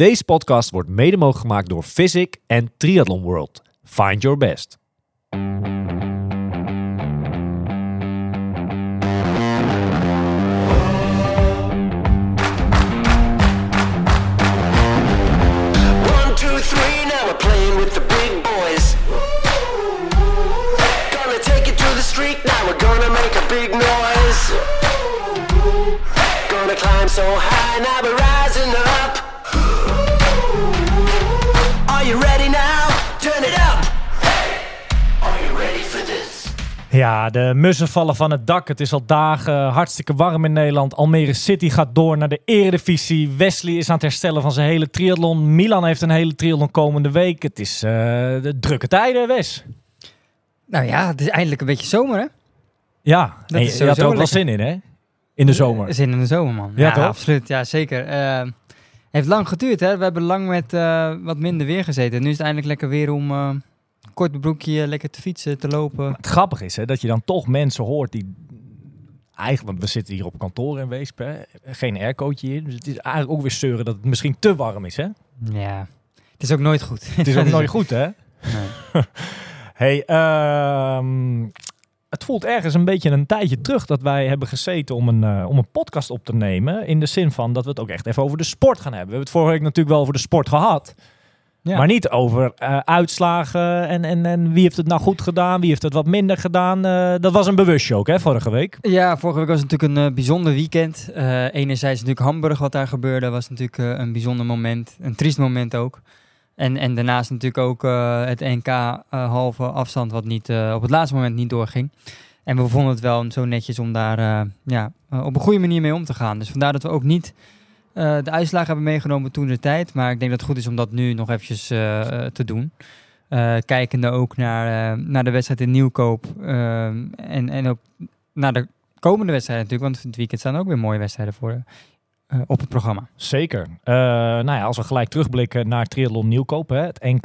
Deze podcast wordt mede mogelijk gemaakt door Physic en Triathlon World. Find your best. Two, three, now we're playing Ja, de mussen vallen van het dak. Het is al dagen hartstikke warm in Nederland. Almere City gaat door naar de eredivisie. Wesley is aan het herstellen van zijn hele triathlon. Milan heeft een hele triathlon komende week. Het is eh, de drukke tijden, Wes. Nou ja, het is eindelijk een beetje zomer, hè? Ja, Dat je, je had er ook wel zin in, hè? In de zomer. Zin in de zomer, man. Ja, Ja, toch? absoluut. Ja, zeker. Eh, heeft lang geduurd, hè? We hebben lang met eh, wat minder weer gezeten. Nu is het eindelijk lekker weer om eh kort broekje lekker te fietsen, te lopen. Het grappige is hè, dat je dan toch mensen hoort die... Eigenlijk, want we zitten hier op kantoor in Weesp, hè? geen aircootje hier. Dus het is eigenlijk ook weer zeuren dat het misschien te warm is, hè? Ja. Het is ook nooit goed. Het is ook nooit goed, hè? Nee. Hey, ehm, het voelt ergens een beetje een tijdje terug dat wij hebben gezeten om een, eh, om een podcast op te nemen. In de zin van dat we het ook echt even over de sport gaan hebben. We hebben het vorige week natuurlijk wel over de sport gehad. Ja. Maar niet over eh, uitslagen en, en, en wie heeft het nou goed gedaan, wie heeft het wat minder gedaan. Eh, dat was een bewustje ook, hè, vorige week. Ja, vorige week was het natuurlijk een eh, bijzonder weekend. Enerzijds natuurlijk Hamburg, wat daar gebeurde, was natuurlijk een bijzonder moment. Een triest moment ook. En, en daarnaast natuurlijk ook het NK halve afstand, wat niet, op het laatste moment niet doorging. En we vonden het wel zo netjes om daar ja, op een goede manier mee om te gaan. Dus vandaar dat we ook niet eh, de uitslagen hebben meegenomen toen de tijd. Maar ik denk dat het goed is om dat nu nog eventjes eh, eh, te doen. Eh, kijkende ook naar, naar de wedstrijd in Nieuwkoop. en, en ook naar de komende wedstrijden natuurlijk. Want het weekend staan ook weer mooie wedstrijden voor op het programma. Zeker. Nou ja, als we gelijk terugblikken naar Triathlon Nieuwkoop, hè, het NK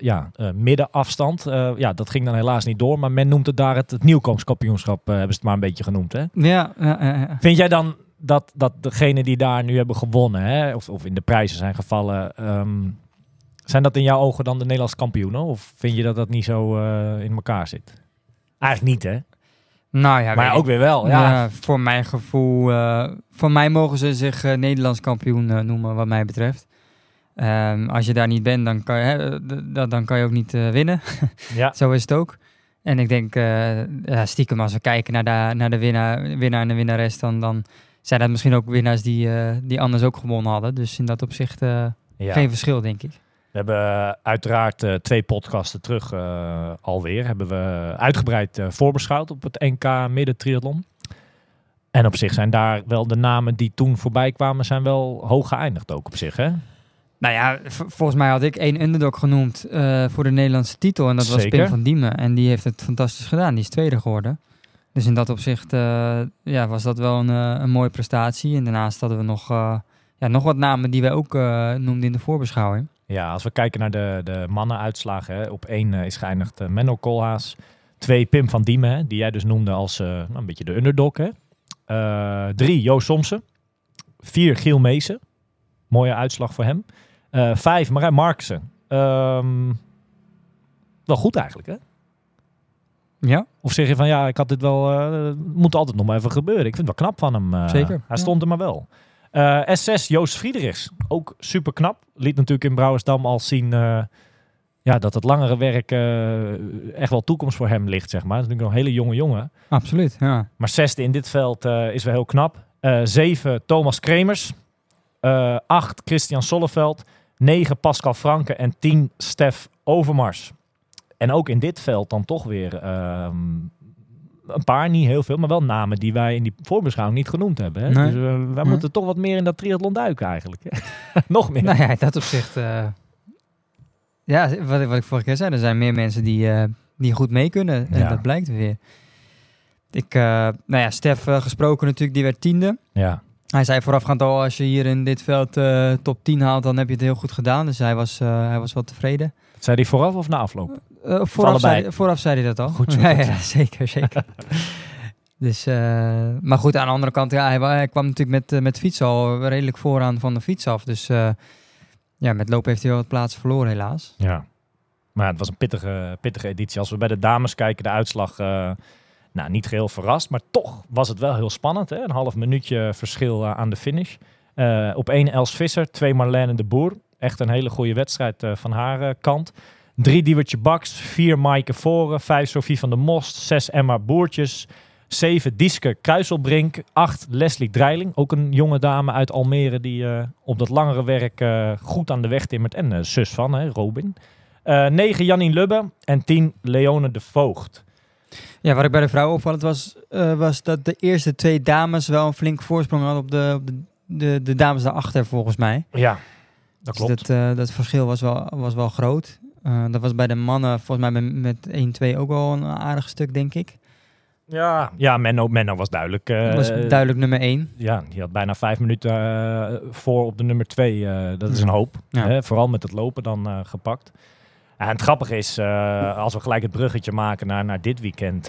ja, middenafstand. Ja, dat ging dan helaas niet door, maar men noemt het daar het, het Nieuwkoopskampioenschap, hebben ze het maar een beetje genoemd. Hè? Ja, ja, ja, ja. Vind jij dan dat, dat degenen die daar nu hebben gewonnen, hè, of, of in de prijzen zijn gevallen, ehm, zijn dat in jouw ogen dan de Nederlandse kampioenen? Of vind je dat dat niet zo eh, in elkaar zit? Eigenlijk niet, hè? Nou ja, maar ook ik. weer wel. Ja. Ja, voor mijn gevoel. eh voor mij mogen ze zich eh, Nederlands kampioen noemen, wat mij betreft. Ehm, als je daar niet bent, dan kan je, hè, dan kan je ook niet winnen. ja. Zo is het ook. En ik denk, ja, stiekem, als we kijken naar de, naar de winnaar, winnaar en de winnares, dan, dan zijn dat misschien ook winnaars die, eh, die anders ook gewonnen hadden. Dus in dat opzicht eh, Ja. geen verschil, denk ik. We hebben eh, uiteraard twee podcasten terug eh, alweer. Hebben we uitgebreid eh, voorbeschouwd op het NK midden triathlon. En op zich zijn daar wel de namen die toen voorbij kwamen, zijn wel hoog geëindigd ook op zich. Hè? Nou ja, volgens mij had ik één underdog genoemd voor de Nederlandse titel. En dat was Zeker. Pim van Diemen. En die heeft het fantastisch gedaan. Die is tweede geworden. Dus in dat opzicht eh, ja, was dat wel een, eh, een mooie prestatie. En daarnaast hadden we nog, eh, ja, nog wat namen die wij ook noemden in de voorbeschouwing. Ja, als we kijken naar de, de mannenuitslagen. Hè, op één is geëindigd Menno Koolhaas. Twee Pim van Diemen, die jij dus noemde als nou, een beetje de underdog. Hè. Drie Joost Somsen. Vier Giel Meesen. Mooie uitslag voor hem. Vijf Marijn Marksen. Ehm, wel goed eigenlijk, hè? Ja, Of zeg je van ja, ik had dit wel, eh, moet altijd nog maar even gebeuren. Ik vind het wel knap van hem. eh. Zeker, Hij ja. stond er maar wel. Eh, S6 Joost Friedrichs, ook super knap. Liet natuurlijk in Brouwersdam al zien ja, dat het langere werk echt wel toekomst voor hem ligt, zeg maar. Dat is natuurlijk nog een hele jonge jongen. absoluut. Ja. Maar zesde in dit veld is wel heel knap. Zeven Thomas Kremers. Acht Christian Solleveld. Negen Pascal Franke. En tien Stef Overmars. En ook in dit veld dan toch weer ehm, een paar, niet heel veel, maar wel namen die wij in die voorbeschouwing niet genoemd hebben. Hè? Nee. Dus eh, wij moeten toch wat meer in dat triathlon duiken eigenlijk. Nog meer. Nou ja, in dat opzicht... eh, ja, wat, ik- wat ik vorige keer zei, er zijn meer mensen die, eh, die goed mee kunnen. En Ja. dat blijkt weer. Ik, nou ja, Stef gesproken natuurlijk, die werd tiende. Ja, Hij zei voorafgaand al, als je hier in dit veld top 10 haalt, dan heb je het heel goed gedaan. Dus hij was, hij was wel tevreden. zei hij vooraf of na afloop? Eh, vooraf, zei, vooraf zei hij dat al. Goed zo, ja, zeker, zeker. dus, eh, maar goed, aan de andere kant, ja, hij, wa- hij kwam natuurlijk met, eh, met fiets al redelijk vooraan van de fiets af. Dus Ja, met lopen heeft hij wel wat plaatsen verloren helaas. Ja. Maar het was een pittige, pittige editie. Als we bij de dames kijken, de uitslag... nou, niet geheel verrast, maar toch was het wel heel spannend. Hè? Een half minuutje verschil aan de finish. Op één Els Visser, twee Marlene de Boer. Echt een hele goede wedstrijd van haar kant. Drie Diewertje Baks, vier Maaike Voren, vijf Sophie van der Most, zes Emma Boertjes, zeven Dieske Kruiselbrink, acht Leslie Dreiling, ook een jonge dame uit Almere die eh, op dat langere werk eh, goed aan de weg timmert. En eh, zus van, hè, Robin. Negen Janine Lubbe en tien Leone de Voogd. Ja, wat ik bij de vrouwen opvallend was, was dat de eerste twee dames wel een flink voorsprong hadden op de, op de, de, de dames daarachter volgens mij. Ja, dat Dus klopt. dat, eh, dat verschil was wel, was wel groot. Eh, dat was bij de mannen volgens mij met, met 1-2 ook wel een aardig stuk, denk ik. Ja, ja Menno, Menno was duidelijk. Dat was duidelijk nummer 1. Ja, die had bijna vijf minuten eh, voor op de nummer twee. eh, dat is een hoop. Ja. Hè? Vooral met het lopen dan gepakt. En het grappige is, als we gelijk het bruggetje maken naar, naar dit weekend.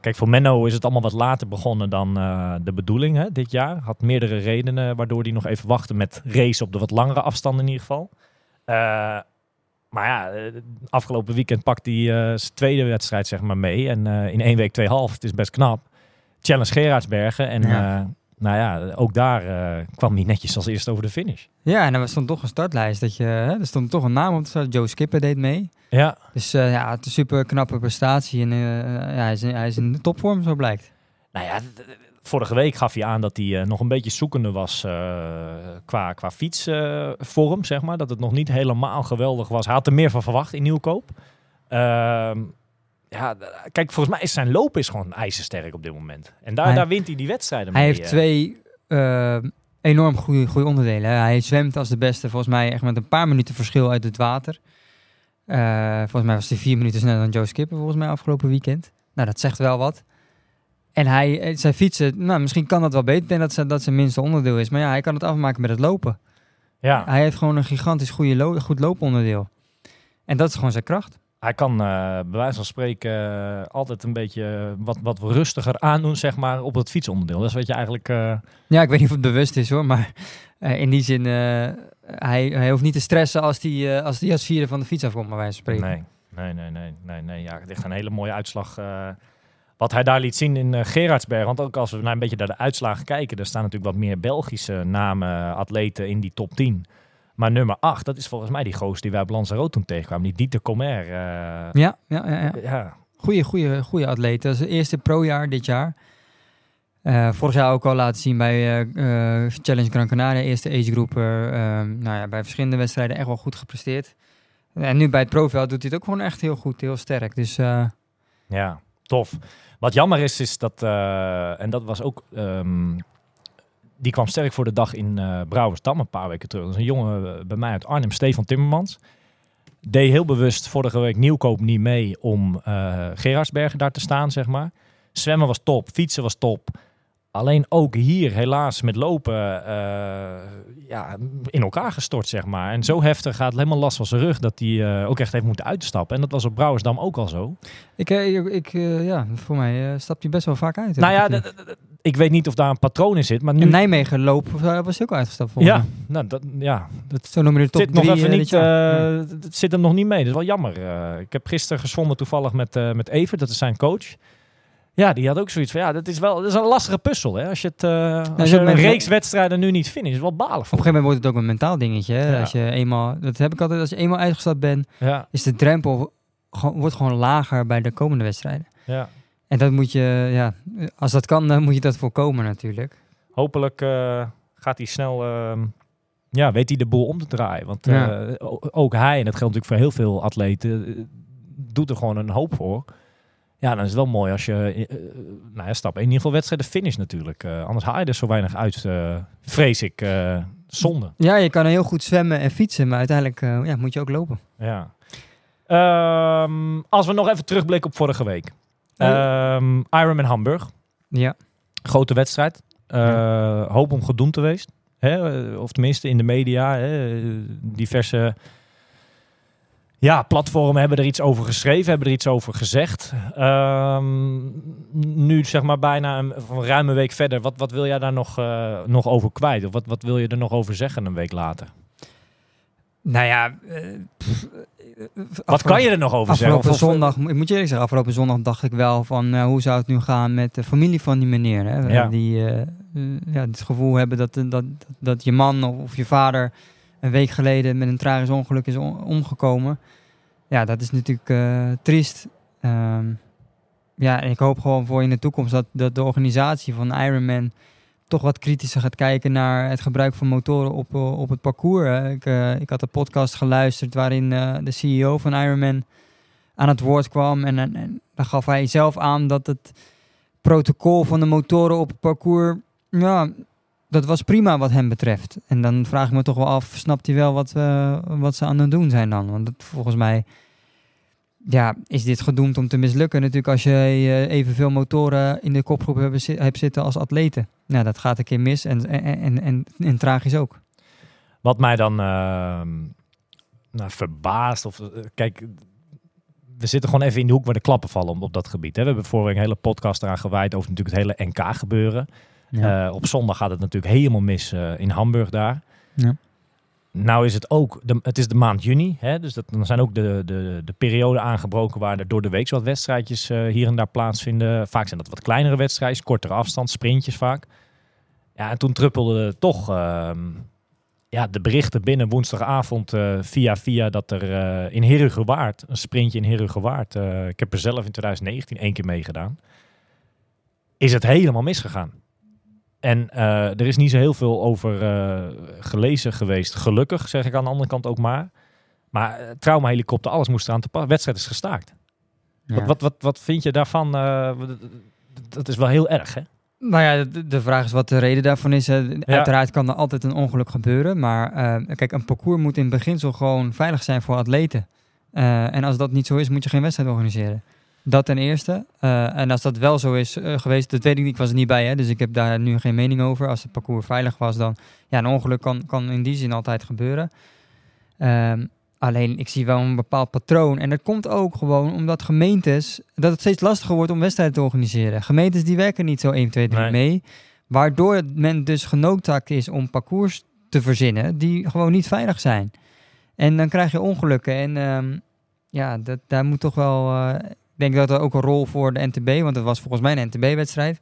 kijk, voor Menno is het allemaal wat later begonnen dan de bedoeling hè, dit jaar. Had meerdere redenen waardoor hij nog even wachtte met race op de wat langere afstanden in ieder geval. Maar ja, eh, afgelopen weekend pakt hij eh, zijn tweede wedstrijd zeg maar mee. En eh, in één week twee half, het is best knap. Challenge Gerardsbergen. En Ja. nou ja, ook daar kwam hij netjes als eerste over de finish. Ja, en er stond toch een startlijst. Dat je, hè, er stond toch een naam op. staan. Joe Skipper deed mee. Ja, Dus ja, het is een super knappe prestatie. En ja, hij, is, in- hij is in de topvorm, zo blijkt. nou ja, vorige week gaf hij aan dat hij eh, nog een beetje zoekende was eh, qua, qua fietsvorm, zeg maar. Dat het nog niet helemaal geweldig was. Hij had er meer van verwacht in Nieuwkoop. Ehm, ja, kijk, volgens mij is zijn loop is gewoon ijzersterk op dit moment. En daar, Hij- daar wint hij die wedstrijden Hij mee. heeft eh. twee enorm goede, goede onderdelen. Hij zwemt als de beste, volgens mij echt met een paar minuten verschil uit het water. Volgens mij was hij vier minuten sneller dan Joe Skipper volgens mij afgelopen weekend. Nou, dat zegt wel wat. En hij, eh, zijn fietsen, nou, misschien kan dat wel beter. Ik denk dat ze- dat zijn minste onderdeel is. Maar ja, hij kan het afmaken met het lopen. Ja, Hij heeft gewoon een gigantisch goede lo goed looponderdeel. En dat is gewoon zijn kracht. hij kan eh, bij wijze van spreken eh, altijd een beetje wat, wat rustiger aandoen, zeg maar, op het fietsonderdeel. Dat is wat je eigenlijk... Ja, ik weet niet of het bewust is hoor, maar in die zin, hij, hij hoeft niet te stressen als hij als, die als vierde van de fiets afkomt, maar wij spreken. Nee, nee, nee, nee, nee, nee. Ja, het is een hele mooie uitslag. Wat hij daar liet zien in eh, Gerardsberg. Want ook als we naar een beetje naar de uitslagen kijken, er staan natuurlijk wat meer Belgische namen, atleten in die top 10. Maar nummer 8, dat is volgens mij die goos die wij op Lanzarote toen tegenkwamen. Die Dieter Comer. eh, Ja, ja, ja. ja. ja, Goeie, goeie, goeie atleet. Dat is het eerste projaar dit jaar. Eh, vorig jaar ook al laten zien bij Challenge Gran Canaria, eerste agegroeper. Ehm nou ja, bij verschillende wedstrijden echt wel goed gepresteerd. En nu bij het profveld doet hij het ook gewoon echt heel goed, heel sterk. Dus ja, tof. Wat jammer is, is dat, eh, en dat was ook, ehm, die kwam sterk voor de dag in eh Brouwersdam een paar weken terug. Dat is een jongen eh, bij mij uit Arnhem, Stefan Timmermans. Deed heel bewust vorige week Nieuwkoop niet mee om eh Gerardsbergen daar te staan, zeg maar. Zwemmen was top, fietsen was top. Alleen ook hier helaas met lopen eh, ja, in elkaar gestort, zeg maar. En zo heftig gaat het helemaal last van zijn rug dat hij eh, ook echt heeft moeten uitstappen. En dat was op Brouwersdam ook al zo. ik, eh, ik, ik, ja, voor mij stapt hij best wel vaak uit. Nou ik ja, het ik weet niet of daar een patroon in zit, maar nu... In Nijmegen loop was hij ook uitgestapt ja, nou, dat, ja, dat Zo noem je de top zit nog drie, even niet. Ja. het zit hem nog niet mee. Dat is wel jammer. Ik heb gisteren gezonden toevallig met, eh met Evert, dat is zijn coach. Ja, die had ook zoiets van, ja, dat is wel dat is een lastige puzzel. Hè? Als je, het, eh, als je een reeks wedstrijden nu niet finisht, is wel balen Op een gegeven moment wordt het ook een mentaal dingetje. Hè? Ja. Als je eenmaal, dat heb ik altijd, als je eenmaal uitgestapt bent, Ja, is de drempel gewoon, wordt gewoon lager bij de komende wedstrijden. ja. En dat moet je, ja, als dat kan, dan moet je dat voorkomen natuurlijk. Hopelijk eh, gaat hij snel, ehm, ja, weet hij de boel om te draaien. Want Ja. eh, ook hij, en dat geldt natuurlijk voor heel veel atleten, doet er gewoon een hoop voor. Ja, dan is het wel mooi als je, eh, eh, nou ja, stap in ieder geval wedstrijden finish natuurlijk. Eh, anders haal je er zo weinig uit, vrees ik, zonde. Ja, je kan heel goed zwemmen en fietsen, maar uiteindelijk ja, moet je ook lopen. Ja. Ehm, als we nog even terugblikken op vorige week. Ehm Ironman Hamburg, Ja, grote wedstrijd. Ja. Hoop om gedoemd geweest. Hè? eh, Of tenminste in de media. Hè? Diverse ja, platformen hebben er iets over geschreven, hebben er iets over gezegd. Ehm, nu zeg maar bijna een, een ruime week verder. Wat, wat wil jij daar nog, eh, nog over kwijt? Of wat, wat wil je er nog over zeggen een week later? Nou ja, eh, pff, Wat kan je er nog over zeggen? Afgelopen zondag, ik moet je eerlijk zeggen, afgelopen zondag dacht ik wel van eh, hoe zou het nu gaan met de familie van die meneer. Hè? Ja. Die ja, het gevoel hebben dat, dat, dat, dat je man of, of je vader een week geleden met een tragisch ongeluk is om- omgekomen. Ja, dat is natuurlijk eh, triest. Ehm, ja, en ik hoop gewoon voor in de toekomst dat, dat de organisatie van Ironman toch wat kritischer gaat kijken naar het gebruik van motoren op, eh, op het parcours. Ik, eh, ik had een podcast geluisterd waarin de CEO van Ironman aan het woord kwam. En, en, gaf hij zelf aan dat het protocol van de motoren op het parcours, ja, dat was prima wat hem betreft. En dan vraag ik me toch wel af, snapt hij wel wat, wat ze aan het doen zijn dan? Want volgens mij ja, is dit gedoemd om te mislukken natuurlijk als je eh, evenveel motoren in de kopgroep hebt, hebt zitten als atleten. Nou, dat gaat een keer mis en, en, en, en, tragisch ook. Wat mij dan ehm, nou, verbaast, of eh, kijk, we zitten gewoon even in de hoek waar de klappen vallen op, op dat gebied. Hè. We hebben vorige week een hele podcast eraan gewijd over natuurlijk het hele NK gebeuren. Eh, op zondag gaat het natuurlijk helemaal mis eh, in Hamburg daar. Ja. Nou is het ook, de, het is de maand juni, hè, dus dat, dan zijn ook de, de, de perioden aangebroken waar er door de week wat wedstrijdjes eh, hier en daar plaatsvinden. Vaak zijn dat wat kleinere wedstrijdjes, kortere afstand, sprintjes vaak. Ja, en toen truppelde toch ehm, ja, de berichten binnen woensdagavond via via dat er in Herugewaard, een sprintje in Herugewaard, ik heb er zelf in 2019 één keer meegedaan, is het helemaal misgegaan. En eh, er is niet zo heel veel over eh, gelezen geweest. Gelukkig, zeg ik aan de andere kant ook maar. Maar uh, traumahelikopter, alles moest eraan te passen. Wedstrijd is gestaakt. Ja. Wat, wat, wat, wat vind je daarvan? Eh, dat is wel heel erg, hè? Nou ja, de, de vraag is wat de reden daarvan is. Uiteraard kan er altijd een ongeluk gebeuren. Maar eh, kijk, een parcours moet in beginsel gewoon veilig zijn voor atleten. Eh, en als dat niet zo is, moet je geen wedstrijd organiseren. Dat ten eerste. Eh, en als dat wel zo is eh, geweest, dat weet ik niet, ik was er niet bij. Hè, dus ik heb daar nu geen mening over. Als het parcours veilig was, dan... Ja, een ongeluk kan, kan in die zin altijd gebeuren. Ehm, alleen, ik zie wel een bepaald patroon. En dat komt ook gewoon omdat gemeentes... dat het steeds lastiger wordt om wedstrijden te organiseren. Gemeentes die werken niet zo 1, 2, 3 Nee. mee. Waardoor men dus genoodzaakt is om parcours te verzinnen... die gewoon niet veilig zijn. En dan krijg je ongelukken. En ehm, ja, dat, daar moet toch wel... eh, denk dat er ook een rol voor de NTB... want het was volgens mij een NTB-wedstrijd...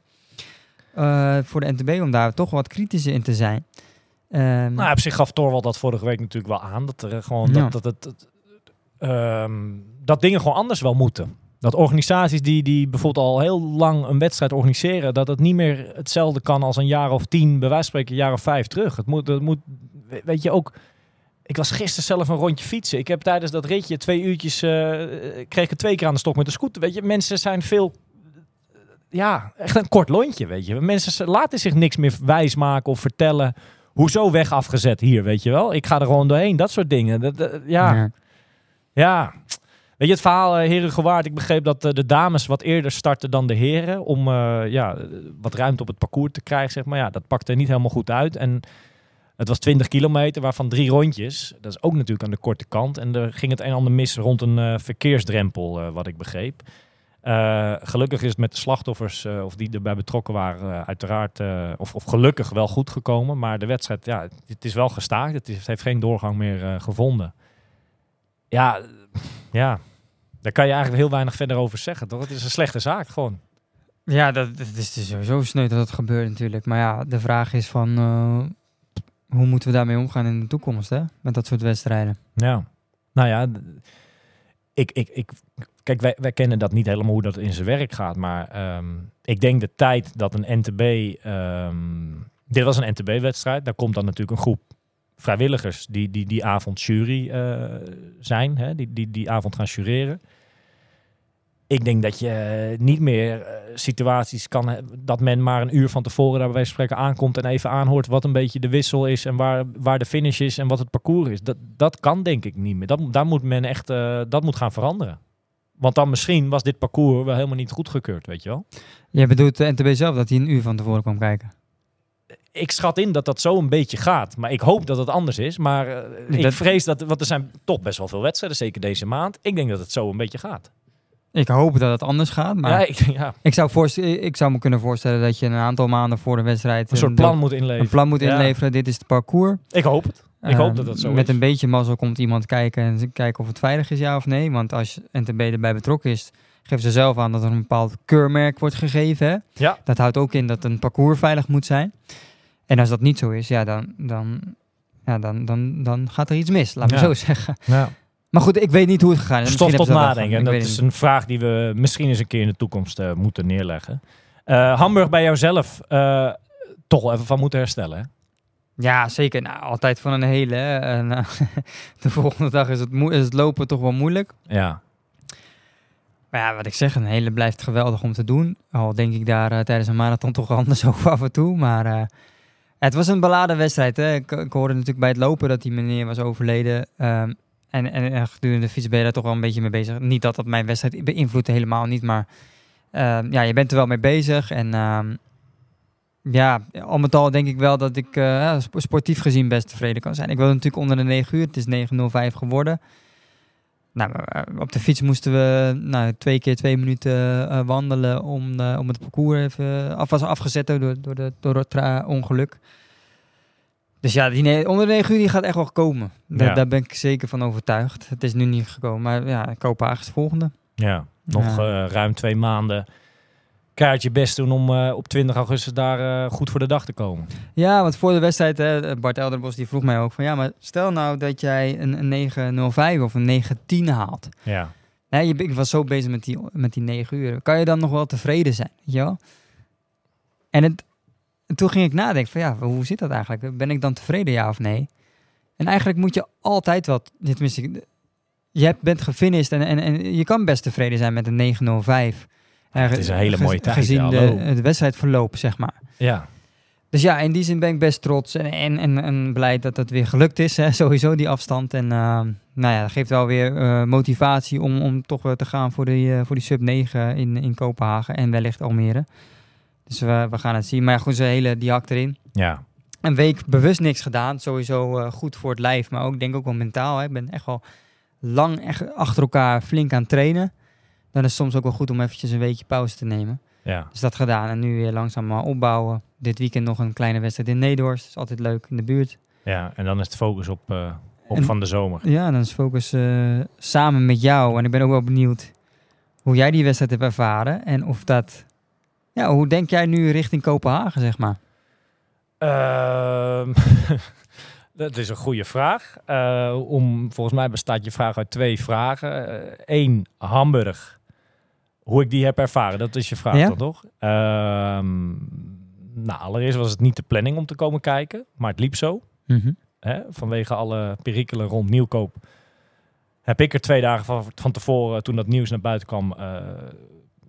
eh, voor de NTB om daar toch wat kritischer in te zijn. Ehm, Nou, op zich gaf Torwald dat vorige week natuurlijk wel aan. Dat er gewoon Ja. dat, dat, het, het, ehm, dat dingen gewoon anders wel moeten. Dat organisaties die, die bijvoorbeeld al heel lang een wedstrijd organiseren, dat het niet meer hetzelfde kan als een jaar of tien, bij wijze van spreken een jaar of vijf terug. Het moet, het moet we- weet je ook. Ik was gisteren zelf een rondje fietsen. Ik heb tijdens dat ritje twee uurtjes, eh, kreeg ik twee keer aan de stok met de scooter. Weet je, mensen zijn veel, ja, echt een kort lontje, weet je. Mensen laten zich niks meer wijsmaken of vertellen. Hoezo weg afgezet hier, weet je wel? Ik ga er gewoon doorheen, dat soort dingen. Dat, dat- ja, ja. ja. Weet je, het verhaal uh, Heren Gewaard, ik begreep dat eh, de dames wat eerder starten dan de heren. Om eh, ja, eh, wat ruimte op het parcours te krijgen, zeg maar. Ja, dat pakte niet helemaal goed uit. En het was 20 kilometer, waarvan drie rondjes. Dat is ook natuurlijk aan de korte kant. En er ging het een en ander mis rond een eh, verkeersdrempel, eh, wat ik begreep. Eh, gelukkig is het met de slachtoffers, of die erbij betrokken waren, uiteraard, of, of gelukkig wel goed gekomen. Maar de wedstrijd, ja, het, is wel gestaakt. Het, heeft geen doorgang meer gevonden. Ja, ja, daar kan je eigenlijk heel weinig verder over zeggen, toch? Het is een slechte zaak, gewoon. Ja, dat, dat is dus sowieso sneu dat het gebeurt natuurlijk. Maar ja, de vraag is van... hoe moeten we daarmee omgaan in de toekomst, hè? Met dat soort wedstrijden. Ja, nou ja, ik, ik, ik, kijk, wij, wij kennen dat niet helemaal hoe dat in zijn werk gaat, maar ehm, ik denk de tijd dat een NTB, ehm, dit was een NTB-wedstrijd, daar komt dan natuurlijk een groep vrijwilligers die die, die avond jury eh, zijn, hè, die, die die avond gaan jureren. Ik denk dat je niet meer eh, situaties kan hebben dat men maar een uur van tevoren daar bij wijze van spreken aankomt en even aanhoort wat een beetje de wissel is en waar, waar de finish is en wat het parcours is. Dat, dat kan denk ik niet meer. Dat, daar moet men echt, eh, dat moet gaan veranderen. Want dan misschien was dit parcours wel helemaal niet goedgekeurd, weet je wel. Jij bedoelt de NTB zelf dat hij een uur van tevoren kwam kijken? Ik schat in dat dat zo een beetje gaat. Maar ik hoop dat het anders is. Maar eh, ik Dat- vrees dat, want er zijn toch best wel veel wedstrijden, zeker deze maand. Ik denk dat het zo een beetje gaat. Ik hoop dat het anders gaat, maar ja, ik, ja, ik, zou voorst- ik zou me kunnen voorstellen dat je een aantal maanden voor de wedstrijd een soort plan moet inleveren. een plan moet Ja. inleveren. Dit is het parcours. Ik hoop het. Ik hoop Ehm, dat dat zo Met is. een beetje mazzel komt iemand kijken en ze- kijken of het veilig is, ja of nee. Want als NTB erbij betrokken is, geven ze zelf aan dat er een bepaald keurmerk wordt gegeven. Hè? Ja. Dat houdt ook in dat een parcours veilig moet zijn. En als dat niet zo is, ja, dan, dan, ja, dan, dan, dan gaat er iets mis, laat me zo zeggen. Ja. Maar goed, ik weet niet hoe het gegaan is. Stof tot nadenken. Dat gedaan. is een vraag die we misschien eens een keer in de toekomst eh, moeten neerleggen. Eh, Hamburg bij jouzelf eh, toch wel even van moeten herstellen. Hè? Ja, zeker. Nou, altijd van een hele. En, de volgende dag is het, is het lopen toch wel moeilijk. Ja. Maar ja, wat ik zeg, een hele blijft geweldig om te doen. Al denk ik daar tijdens een marathon toch anders over af en toe. Maar het was een beladen wedstrijd. Hè. Ik, ik hoorde natuurlijk bij het lopen dat die meneer was overleden. Ehm, en, en, en gedurende de fiets ben je daar toch wel een beetje mee bezig. Niet dat dat mijn wedstrijd beïnvloedt, helemaal niet. Maar ehm, ja, je bent er wel mee bezig. En ehm, ja, al met al denk ik wel dat ik eh, sportief gezien best tevreden kan zijn. Ik wilde natuurlijk onder de 9 uur. Het is 9.05 geworden. Nou, eh, op de fiets moesten we nou, twee keer twee minuten eh, wandelen om, om het parcours even af was afgezet door, door, de, door het ongeluk. Dus ja, die ne- onder de 9 uur die gaat echt wel komen. Da- Ja. Daar ben ik zeker van overtuigd. Het is nu niet gekomen, maar ja, Kopenhagen is het volgende. ja. Nog Ja. eh, ruim twee maanden. Kaart je best doen om eh, op 20 augustus daar eh, goed voor de dag te komen. Ja, want voor de wedstrijd, hè, Bart Elderbos die vroeg mij ook van ja, maar stel nou dat jij een, een 905 of een 910 haalt. Ja. Ja, je, ik was zo bezig met die, met die 9 uur. Kan je dan nog wel tevreden zijn? Weet je wel? En, het, en toen ging ik nadenken van ja, hoe zit dat eigenlijk? Ben ik dan tevreden, ja of nee? En eigenlijk moet je altijd wat, tenminste, je hebt, bent gefinished en, en, en je kan best tevreden zijn met een 905. Ja, het Eh, is een hele mooie tijd, Gezien de, het wedstrijdverloop, zeg maar. Ja. Dus ja, in die zin ben ik best trots en, en, en, en blij dat het weer gelukt is. Hè, sowieso die afstand. En uh, nou ja, dat geeft wel weer uh, motivatie om, om toch te gaan voor die, uh, voor die sub 9 in, in Kopenhagen en wellicht Almere. Dus we, we gaan het zien. Maar ja, goed, zijn hele die hak erin. Ja. Een week bewust niks gedaan. Sowieso uh, goed voor het lijf, maar ook denk ook wel mentaal. Hè. Ik ben echt wel lang echt achter elkaar flink aan het trainen. Dan is het soms ook wel goed om eventjes een weekje pauze te nemen. Ja. Dus dat gedaan en nu weer langzaam opbouwen. Dit weekend nog een kleine wedstrijd in Nederhorst. Dat is altijd leuk in de buurt. Ja, en dan is het focus op, uh, op En- van de zomer. Ja, dan is focus uh, samen met jou. En ik ben ook wel benieuwd hoe jij die wedstrijd hebt ervaren. En of dat... Ja, hoe denk jij nu richting Kopenhagen, zeg maar? Ehm, dat is een goede vraag. Uh, om, volgens mij bestaat je vraag uit twee vragen. Eén, Hamburg. Hoe ik die heb ervaren, dat is je vraag Ja? dan toch? Ehm, nou, allereerst was het niet de planning om te komen kijken, maar het liep zo. Hè? Vanwege alle perikelen rond Nieuwkoop heb ik er twee dagen van, van tevoren, toen dat nieuws naar buiten kwam, uh,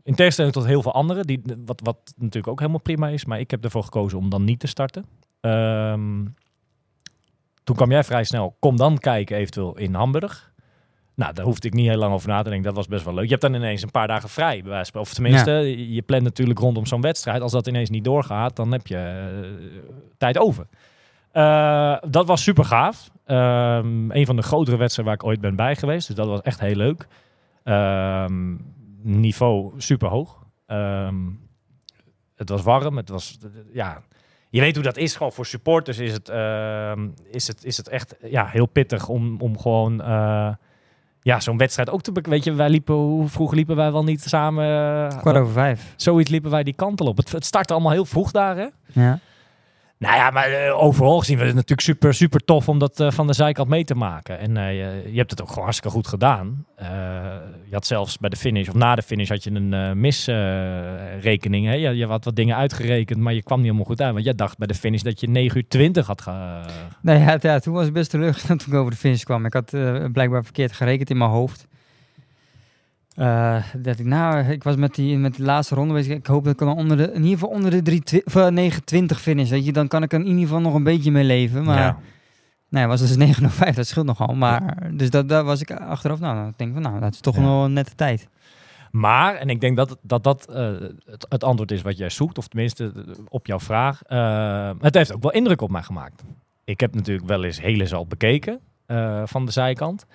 in tegenstelling tot heel veel anderen, die, wat, wat natuurlijk ook helemaal prima is, maar ik heb ervoor gekozen om dan niet te starten. Um, toen kwam jij vrij snel, kom dan kijken eventueel in Hamburg. Nou, daar hoefde ik niet heel lang over na te denken. Dat was best wel leuk. Je hebt dan ineens een paar dagen vrij. Bij wijze van, of tenminste, ja. je plant natuurlijk rondom zo'n wedstrijd. Als dat ineens niet doorgaat, dan heb je uh, tijd over. Uh, dat was super gaaf. Um, een van de grotere wedstrijden waar ik ooit ben bij geweest. Dus dat was echt heel leuk. Um, niveau super hoog. Um, het was warm. Het was, ja, je weet hoe dat is. Gewoon voor supporters is het, uh, is het, is het echt ja, heel pittig om, om gewoon uh, ja, zo'n wedstrijd ook te Weet je, wij liepen, hoe vroeg liepen wij wel niet samen? Uh, Kwart over vijf. Zoiets liepen wij die kant al op. Het, het startte allemaal heel vroeg daar, hè? Ja. Nou ja, maar uh, overal zien we het natuurlijk super, super tof om dat uh, van de zijkant mee te maken. En uh, je, hebt het ook gewoon hartstikke goed gedaan. je had zelfs bij de finish, of na de finish, had je een misrekening. hè? Je, had wat dingen uitgerekend, maar je kwam niet helemaal goed uit. Want jij dacht bij de finish dat je 9 uur 20 had ge... Nee, ja, toen was het best terug toen ik over de finish kwam. Ik had blijkbaar verkeerd gerekend in mijn hoofd. Uh, dat ik, nou, ik was met die, met de laatste ronde bezig. Ik hoop dat ik dan onder de, in ieder geval onder de 3, of, uh, 920 finish. Weet je, dan kan ik er in ieder geval nog een beetje mee leven. Maar Ja. nee, was dus 905, dat scheelt nogal. Maar dus dat, daar was ik achteraf. Nou, dan denk ik van, nou, dat is toch Ja. nog een nette tijd. Maar, en ik denk dat dat, dat uh, het, het, antwoord is wat jij zoekt, of tenminste op jouw vraag. Uh, het heeft ook wel indruk op mij gemaakt. Ik heb natuurlijk wel eens hele al bekeken van de zijkant.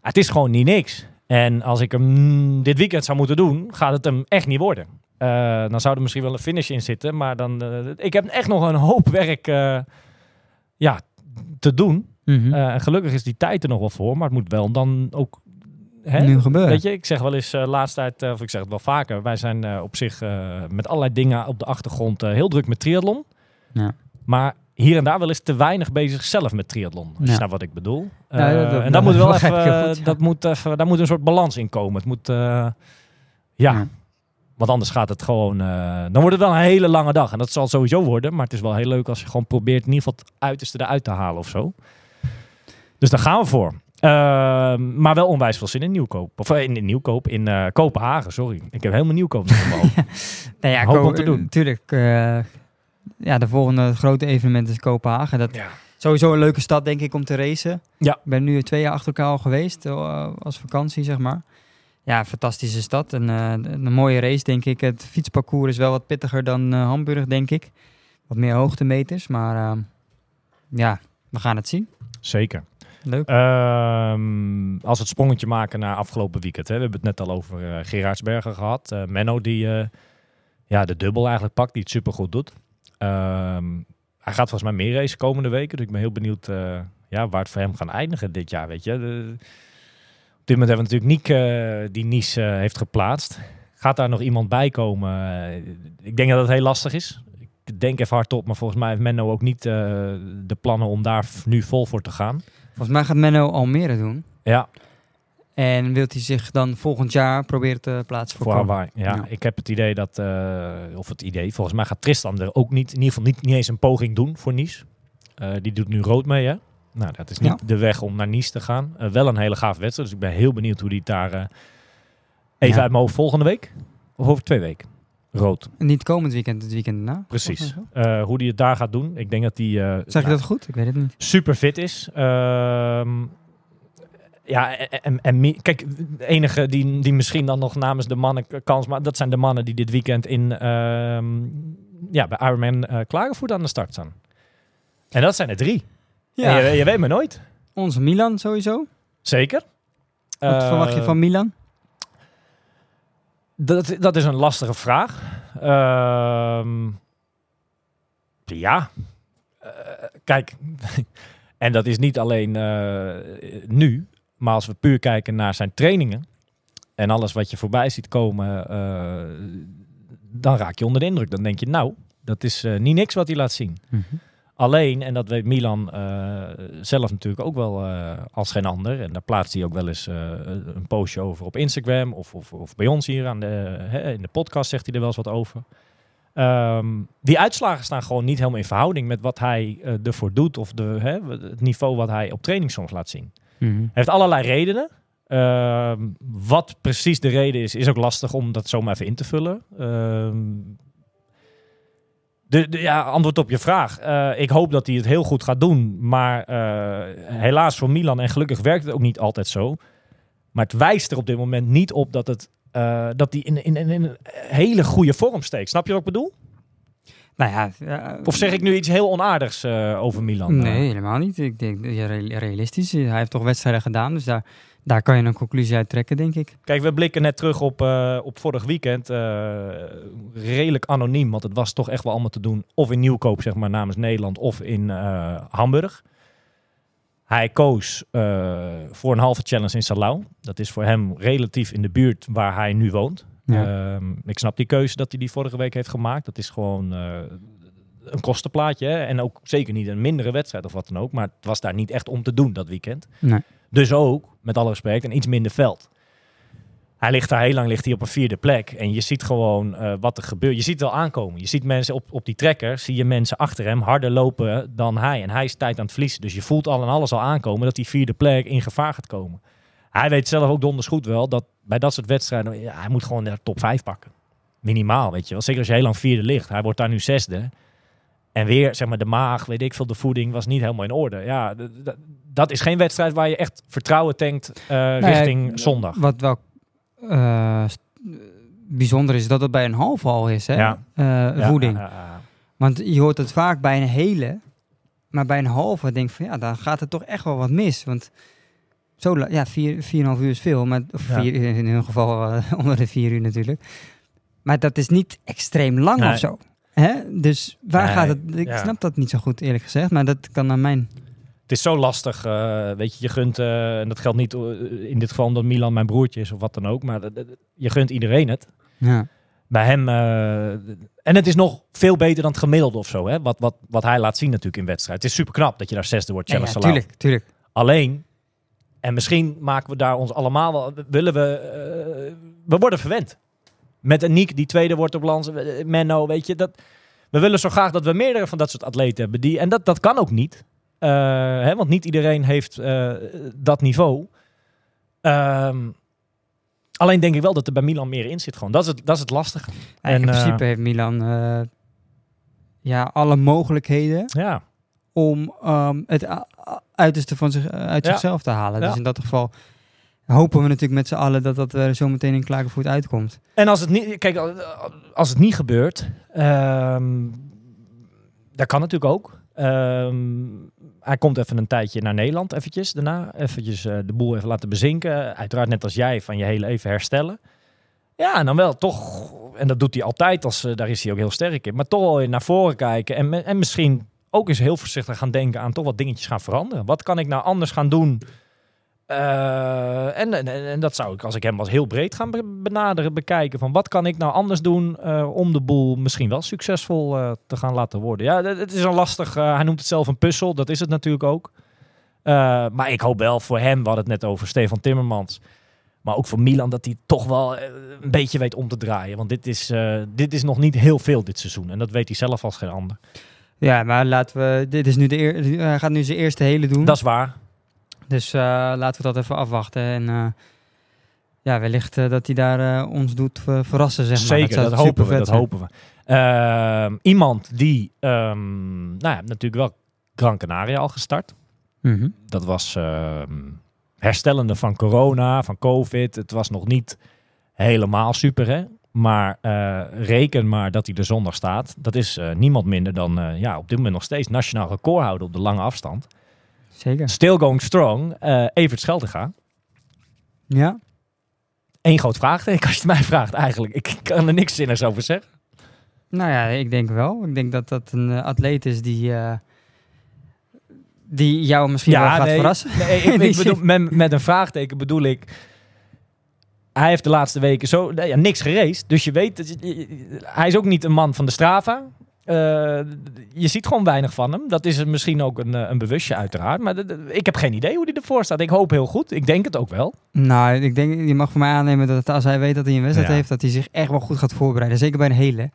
Het is gewoon niet niks. En als ik hem dit weekend zou moeten doen, gaat het hem echt niet worden. Uh, dan zou er misschien wel een finish in zitten. Maar dan, uh, ik heb echt nog een hoop werk uh, ja, te doen. Mhm. Eh, en gelukkig is die tijd er nog wel voor, maar het moet wel dan ook... Hè? Nu gebeuren. Weet je, ik zeg wel eens eh laatst tijd, eh, of ik zeg het wel vaker, wij zijn eh, op zich eh, met allerlei dingen op de achtergrond eh, heel druk met triathlon. Ja. Maar hier en daar wel eens te weinig bezig zelf met triathlon. Als je Ja. snapt wat ik bedoel. Ja, Eh, dat- dat- en daar moet wel even, goed, ja. dat moet even, daar moet een soort balans in komen. Het moet, eh, ja, want anders gaat het gewoon, eh, dan wordt het wel een hele lange dag. En dat zal sowieso worden, maar het is wel heel leuk als je gewoon probeert in ieder geval het uiterste eruit te halen of zo. Dus daar gaan we voor. Ehm, maar wel onwijs veel zin in Nieuwkoop. Of in, in Nieuwkoop, in Kopenhagen, sorry. Ik heb helemaal Nieuwkoop in mijn hoofd. Nou ja, Hoop om te doen. Tuurlijk. Ja, de volgende grote evenement is Kopenhagen. Dat Ja. sowieso een leuke stad, denk ik, om te racen. Ja. Ik ben nu twee jaar achter elkaar al geweest, eh, als vakantie, zeg maar. Ja, fantastische stad. En, eh, een mooie race, denk ik. Het fietsparcours is wel wat pittiger dan eh, Hamburg, denk ik. Wat meer hoogtemeters, maar eh, ja, we gaan het zien. Zeker. Leuk. Ehm, als we het sprongetje maken naar afgelopen weekend. Hè. We hebben het net al over eh Gerardsbergen gehad. Eh, Menno die ja, de dubbel eigenlijk pakt, die het supergoed doet. Ehm, hij gaat volgens mij meer racen komende weken. Dus ik ben heel benieuwd eh, ja, waar het voor hem gaan eindigen dit jaar. Weet je. De- op dit moment hebben we natuurlijk Niek eh, die Nice eh, heeft geplaatst. Gaat daar nog iemand bij komen? Ik denk dat het heel lastig is. Ik denk even hardop, maar volgens mij heeft Menno ook niet de plannen om daar nu vol voor te gaan. Volgens mij gaat Menno Almere doen. Ja, En wilt hij zich dan volgend jaar proberen te plaatsen voor, voor? Hawaii. Ja, Ja. ik heb het idee dat, eh, of het idee, volgens mij gaat Tristan er ook niet, in ieder geval niet, niet eens een poging doen voor Nice. Eh, die doet nu rood mee, hè? Nou, dat is niet Ja. de weg om naar Nice te gaan. Eh, wel een hele gaaf wedstrijd, dus ik ben heel benieuwd hoe die het daar, even Ja. uit mijn hoofd, volgende week? Of over twee weken? Rood, Niet komend weekend, het weekend daarna. precies. Hoe die het daar gaat doen, ik denk dat die... Zeg je nou, dat goed? Ik weet het niet. super fit is. Ehm, ja, en, en, kijk, de enige die, die misschien dan nog namens de mannen kans maakt, dat zijn de mannen die dit weekend in, ehm, ja, bij Ironman eh Klagenvoort aan de start staan. En dat zijn er drie. En je, je weet maar nooit. Onze Milan sowieso. Zeker. Wat Eh, verwacht je van Milan? Dat, dat is een lastige vraag. Ehm, ja. Eh, kijk, en dat is niet alleen eh, nu, maar als we puur kijken naar zijn trainingen en alles wat je voorbij ziet komen, eh, dan raak je onder de indruk. Dan denk je, nou, dat is eh, niet niks wat hij laat zien. Alleen, en dat weet Milan eh, zelf natuurlijk ook wel als geen ander. En daar plaatst hij ook wel eens een postje over op Instagram. Of, of, of bij ons hier aan de, hè, in de podcast zegt hij er wel eens wat over. Ehm, die uitslagen staan gewoon niet helemaal in verhouding met wat hij ervoor doet. Of de, hè, het niveau wat hij op training soms laat zien. Mhm. Heeft allerlei redenen. Ehm, wat precies de reden is, is ook lastig om dat zomaar even in te vullen. Ehm, de, ja, antwoord op je vraag. Eh, ik hoop dat hij het heel goed gaat doen. Maar eh, helaas voor Milan, en gelukkig werkt het ook niet altijd zo. Maar het wijst er op dit moment niet op dat, het, eh, dat hij in, in, in een hele goede vorm steekt. Snap je wat ik bedoel? Nou ja, ja, Of zeg ik nu iets heel onaardigs eh, over Milan? Nee, helemaal niet. Ik denk ja, re- realistisch. Hij heeft toch wedstrijden gedaan, dus daar, daar kan je een conclusie uit trekken, denk ik. Kijk, we blikken net terug op, eh, op vorig weekend. eh, redelijk anoniem, want het was toch echt wel allemaal te doen. Of in Nieuwkoop, zeg maar, namens Nederland, of in eh, Hamburg. Hij koos eh, voor een halve challenge in Salau. Dat is voor hem relatief in de buurt waar hij nu woont. Ja. Ehm, ik snap die keuze dat hij die vorige week heeft gemaakt. Dat is gewoon eh, een kostenplaatje. Hè? En ook zeker niet een mindere wedstrijd of wat dan ook. Maar het was daar niet echt om te doen dat weekend. Nee. Dus ook, met alle respect, een iets minder veld. Hij ligt daar heel lang ligt hij op een vierde plek. En je ziet gewoon eh, wat er gebeurt. Je ziet het wel aankomen. Je ziet mensen op, op die trekker, zie je mensen achter hem harder lopen dan hij. En hij is tijd aan het verliezen. Dus je voelt al en alles al aankomen dat die vierde plek in gevaar gaat komen. Hij weet zelf ook donders goed wel dat bij dat soort wedstrijden, ja, hij moet gewoon de top 5 pakken. Minimaal, weet je wel. Zeker als je heel lang vierde ligt. Hij wordt daar nu zesde. En weer, zeg maar, de maag, weet ik veel, de voeding was niet helemaal in orde. Ja, dat is geen wedstrijd waar je echt vertrouwen tankt eh, richting zondag. Wat wel eh, bijzonder is, dat het bij een halve al is, hè? Ja. Eh, voeding. Want je hoort het vaak bij een hele, maar bij een halve denk ik van ja, dan gaat er toch echt wel wat mis. Want zo, ja, vier, vier en een half uur is veel, maar of Ja. vier, in hun geval eh, onder de vier uur natuurlijk. Maar dat is niet extreem lang Nee. of zo. Hè? Dus waar Nee, gaat het? Ik ja. snap dat niet zo goed eerlijk gezegd, maar dat kan naar mijn Het is zo lastig, eh, weet je, je gunt, eh, en dat geldt niet in dit geval omdat Milan mijn broertje is of wat dan ook, maar je gunt iedereen het. Ja. Bij hem, en het is nog veel beter dan het gemiddelde of zo, hè? Wat, wat, wat hij laat zien natuurlijk in wedstrijd. Het is super knap dat je daar zesde wordt, Ja, ja, tuurlijk, tuurlijk. Alleen, en misschien maken we daar ons allemaal wel, willen we, eh, we worden verwend. Met een Niek die tweede wordt op Lans, eh, Menno, weet je, dat, we willen zo graag dat we meerdere van dat soort atleten hebben. Die, en dat, dat kan ook niet, Eh, hè, want niet iedereen heeft dat niveau. Ehm, alleen denk ik wel dat er bij Milan meer in zit gewoon. Dat is het, dat is het lastige. En En, in principe heeft Milan ja, alle mogelijkheden Ja, om ehm, het uiterste van zich, eh, uit Ja. zichzelf te halen. Dus in dat geval hopen we natuurlijk met z'n allen dat dat er zo meteen in Klagenvoet uitkomt. En als het niet, kijk, als het niet gebeurt, ehm dat kan natuurlijk ook. Ehm, hij komt even een tijdje naar Nederland, eventjes daarna. Eventjes eh, de boel even laten bezinken. Uiteraard net als jij, van je hele even herstellen. Ja, en dan wel toch, en dat doet hij altijd, als, eh, daar is hij ook heel sterk in. Maar toch wel naar voren kijken en, en misschien ook eens heel voorzichtig gaan denken aan toch wat dingetjes gaan veranderen. Wat kan ik nou anders gaan doen? Eh, en, en, en dat zou ik, als ik hem was heel breed gaan be- benaderen, bekijken. Van wat kan ik nou anders doen eh, om de boel misschien wel succesvol eh, te gaan laten worden. Ja, het is een lastig, hij noemt het zelf een puzzel, dat is het natuurlijk ook. Maar ik hoop wel voor hem, we hadden het net over Stefan Timmermans. Maar ook voor Milan, dat hij toch wel een beetje weet om te draaien. Want dit is, dit is nog niet heel veel dit seizoen. En dat weet hij zelf als geen ander. Ja, maar laten we. Dit is nu de eer, hij gaat nu zijn eerste hele doen. Dat is waar. Dus eh, laten we dat even afwachten. En eh, ja, wellicht eh, dat hij daar ons doet verrassen, zeg maar. Zeker, dat, hopen we. Dat zijn. hopen we. Ehm, iemand die, ehm, nou ja, natuurlijk wel Gran Canaria al gestart. Mhm. Dat was ehm, herstellende van corona, van covid. Het was nog niet helemaal super, hè. Maar eh, reken maar dat hij er zondag staat. Dat is eh, niemand minder dan eh, ja, op dit moment nog steeds nationaal recordhouder op de lange afstand. Zeker. Still going strong. Evert Scheldega. Ja. Eén groot vraagteken als je het mij vraagt eigenlijk. Ik kan er niks zinnigs over zeggen. Nou ja, ik denk wel. Ik denk dat dat een atleet is die, die jou misschien wel gaat nee, verrassen. Nee, ik, ik bedoel, met, met een vraagteken bedoel ik. Hij heeft de laatste weken zo ja, niks gereest. Dus je weet, hij is ook niet een man van de Strava. Eh, je ziet gewoon weinig van hem. Dat is misschien ook een, eh, een bewustje uiteraard. Maar ik heb geen idee hoe hij ervoor staat. Ik hoop heel goed. Ik denk het ook wel. Nou, ik denk, je mag voor mij aannemen dat als hij weet dat hij een wedstrijd Ja. heeft, dat hij zich echt wel goed gaat voorbereiden. Zeker bij een hele.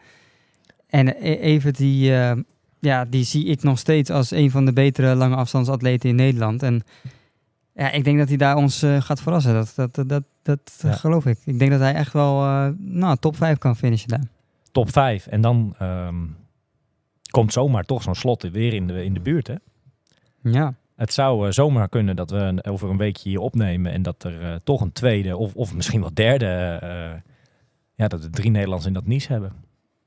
En eh, even die, ja, die zie ik nog steeds als een van de betere lange afstandsatleten in Nederland. En ja, ik denk dat hij daar ons eh, gaat verrassen. Dat, dat, dat, dat, Ja. geloof ik. Ik denk dat hij echt wel, eh, nou, top 5 kan finishen daar. Top 5. En dan ehm, komt zomaar toch zo'n slot weer in de, in de buurt. Hè? Ja. Het zou eh, zomaar kunnen dat we een- over een weekje hier opnemen en dat er toch een tweede of, of misschien wel derde, ja, dat er drie Nederlands in dat Nice hebben.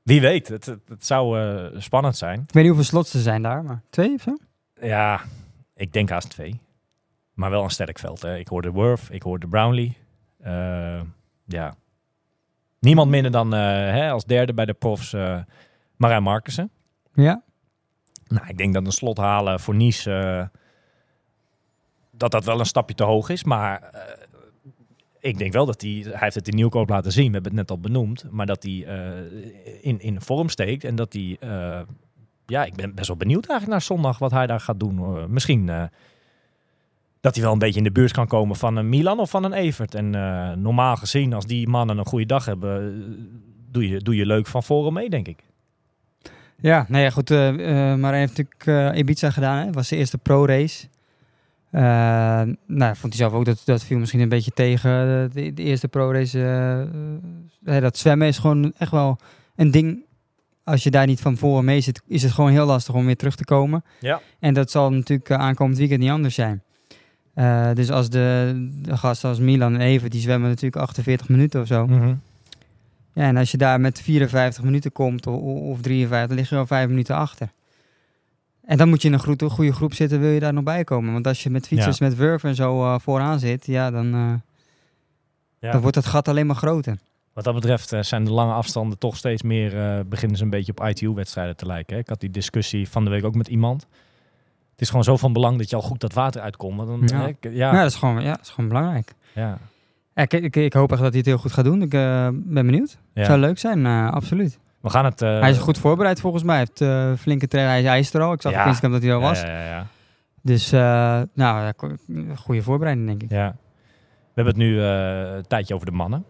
Wie weet, het, het, het zou spannend zijn. Ik weet niet hoeveel slots er zijn daar, maar twee of zo? Ja, ik denk haast twee. Maar wel een sterk veld. Hè. Ik hoorde Worth, ik hoorde Brownlee. Eh, ja. Niemand minder dan eh, hè, als derde bij de profs uh, Marijn Markussen. Ja. Nou, ik denk dat een slot halen voor Nice, dat dat wel een stapje te hoog is. Maar ik denk wel dat hij, hij heeft het in Nieuwkoop laten zien, we hebben het net al benoemd, maar dat hij in, in vorm steekt en dat hij, ja, ik ben best wel benieuwd eigenlijk naar zondag wat hij daar gaat doen. misschien dat hij wel een beetje in de buurt kan komen van een Milan of van een Evert. En eh, normaal gezien, als die mannen een goede dag hebben, eh, doe je, doe je leuk van voren mee, denk ik. Ja, nou ja, goed. eh, maar hij heeft natuurlijk Ibiza gedaan. Het was zijn eerste pro-race. Nou, vond hij zelf ook dat dat viel misschien een beetje tegen. De, de eerste pro-race. dat zwemmen is gewoon echt wel een ding. Als je daar niet van voren mee zit, is het gewoon heel lastig om weer terug te komen. Ja. En dat zal natuurlijk aankomend weekend niet anders zijn. Eh, dus als de, de gasten als Milan en Even, die zwemmen natuurlijk 48 minuten of zo. Mhm. Ja, en als je daar met 54 minuten komt of, of 53, dan lig je al 5 minuten achter. En dan moet je in een groep, een goede groep zitten, wil je daar nog bij komen. Want als je met fietsers, met Wurf en zo eh, vooraan zit, ja, dan, eh, Ja. dan wordt het gat alleen maar groter. Wat dat betreft zijn de lange afstanden toch steeds meer, beginnen ze een beetje op ITU-wedstrijden te lijken. Hè? Ik had die discussie van de week ook met iemand. Het is gewoon zo van belang dat je al goed dat water uitkomt. Dan, Ja. hè, Ja, ja, dat, is gewoon, ja, dat is gewoon belangrijk. ja, ik, ik, ik hoop echt dat hij het heel goed gaat doen. Ik eh, ben benieuwd. ja. Zou leuk zijn, eh, absoluut. We gaan het... eh, hij is goed voorbereid volgens mij. Hij heeft flinke trainer. Hij is, hij is er al. Ik zag Ja. op Instagram dat hij al was. Ja, ja, ja. Dus, nou, goede voorbereiding denk ik. Ja. We hebben het nu een tijdje over de mannen.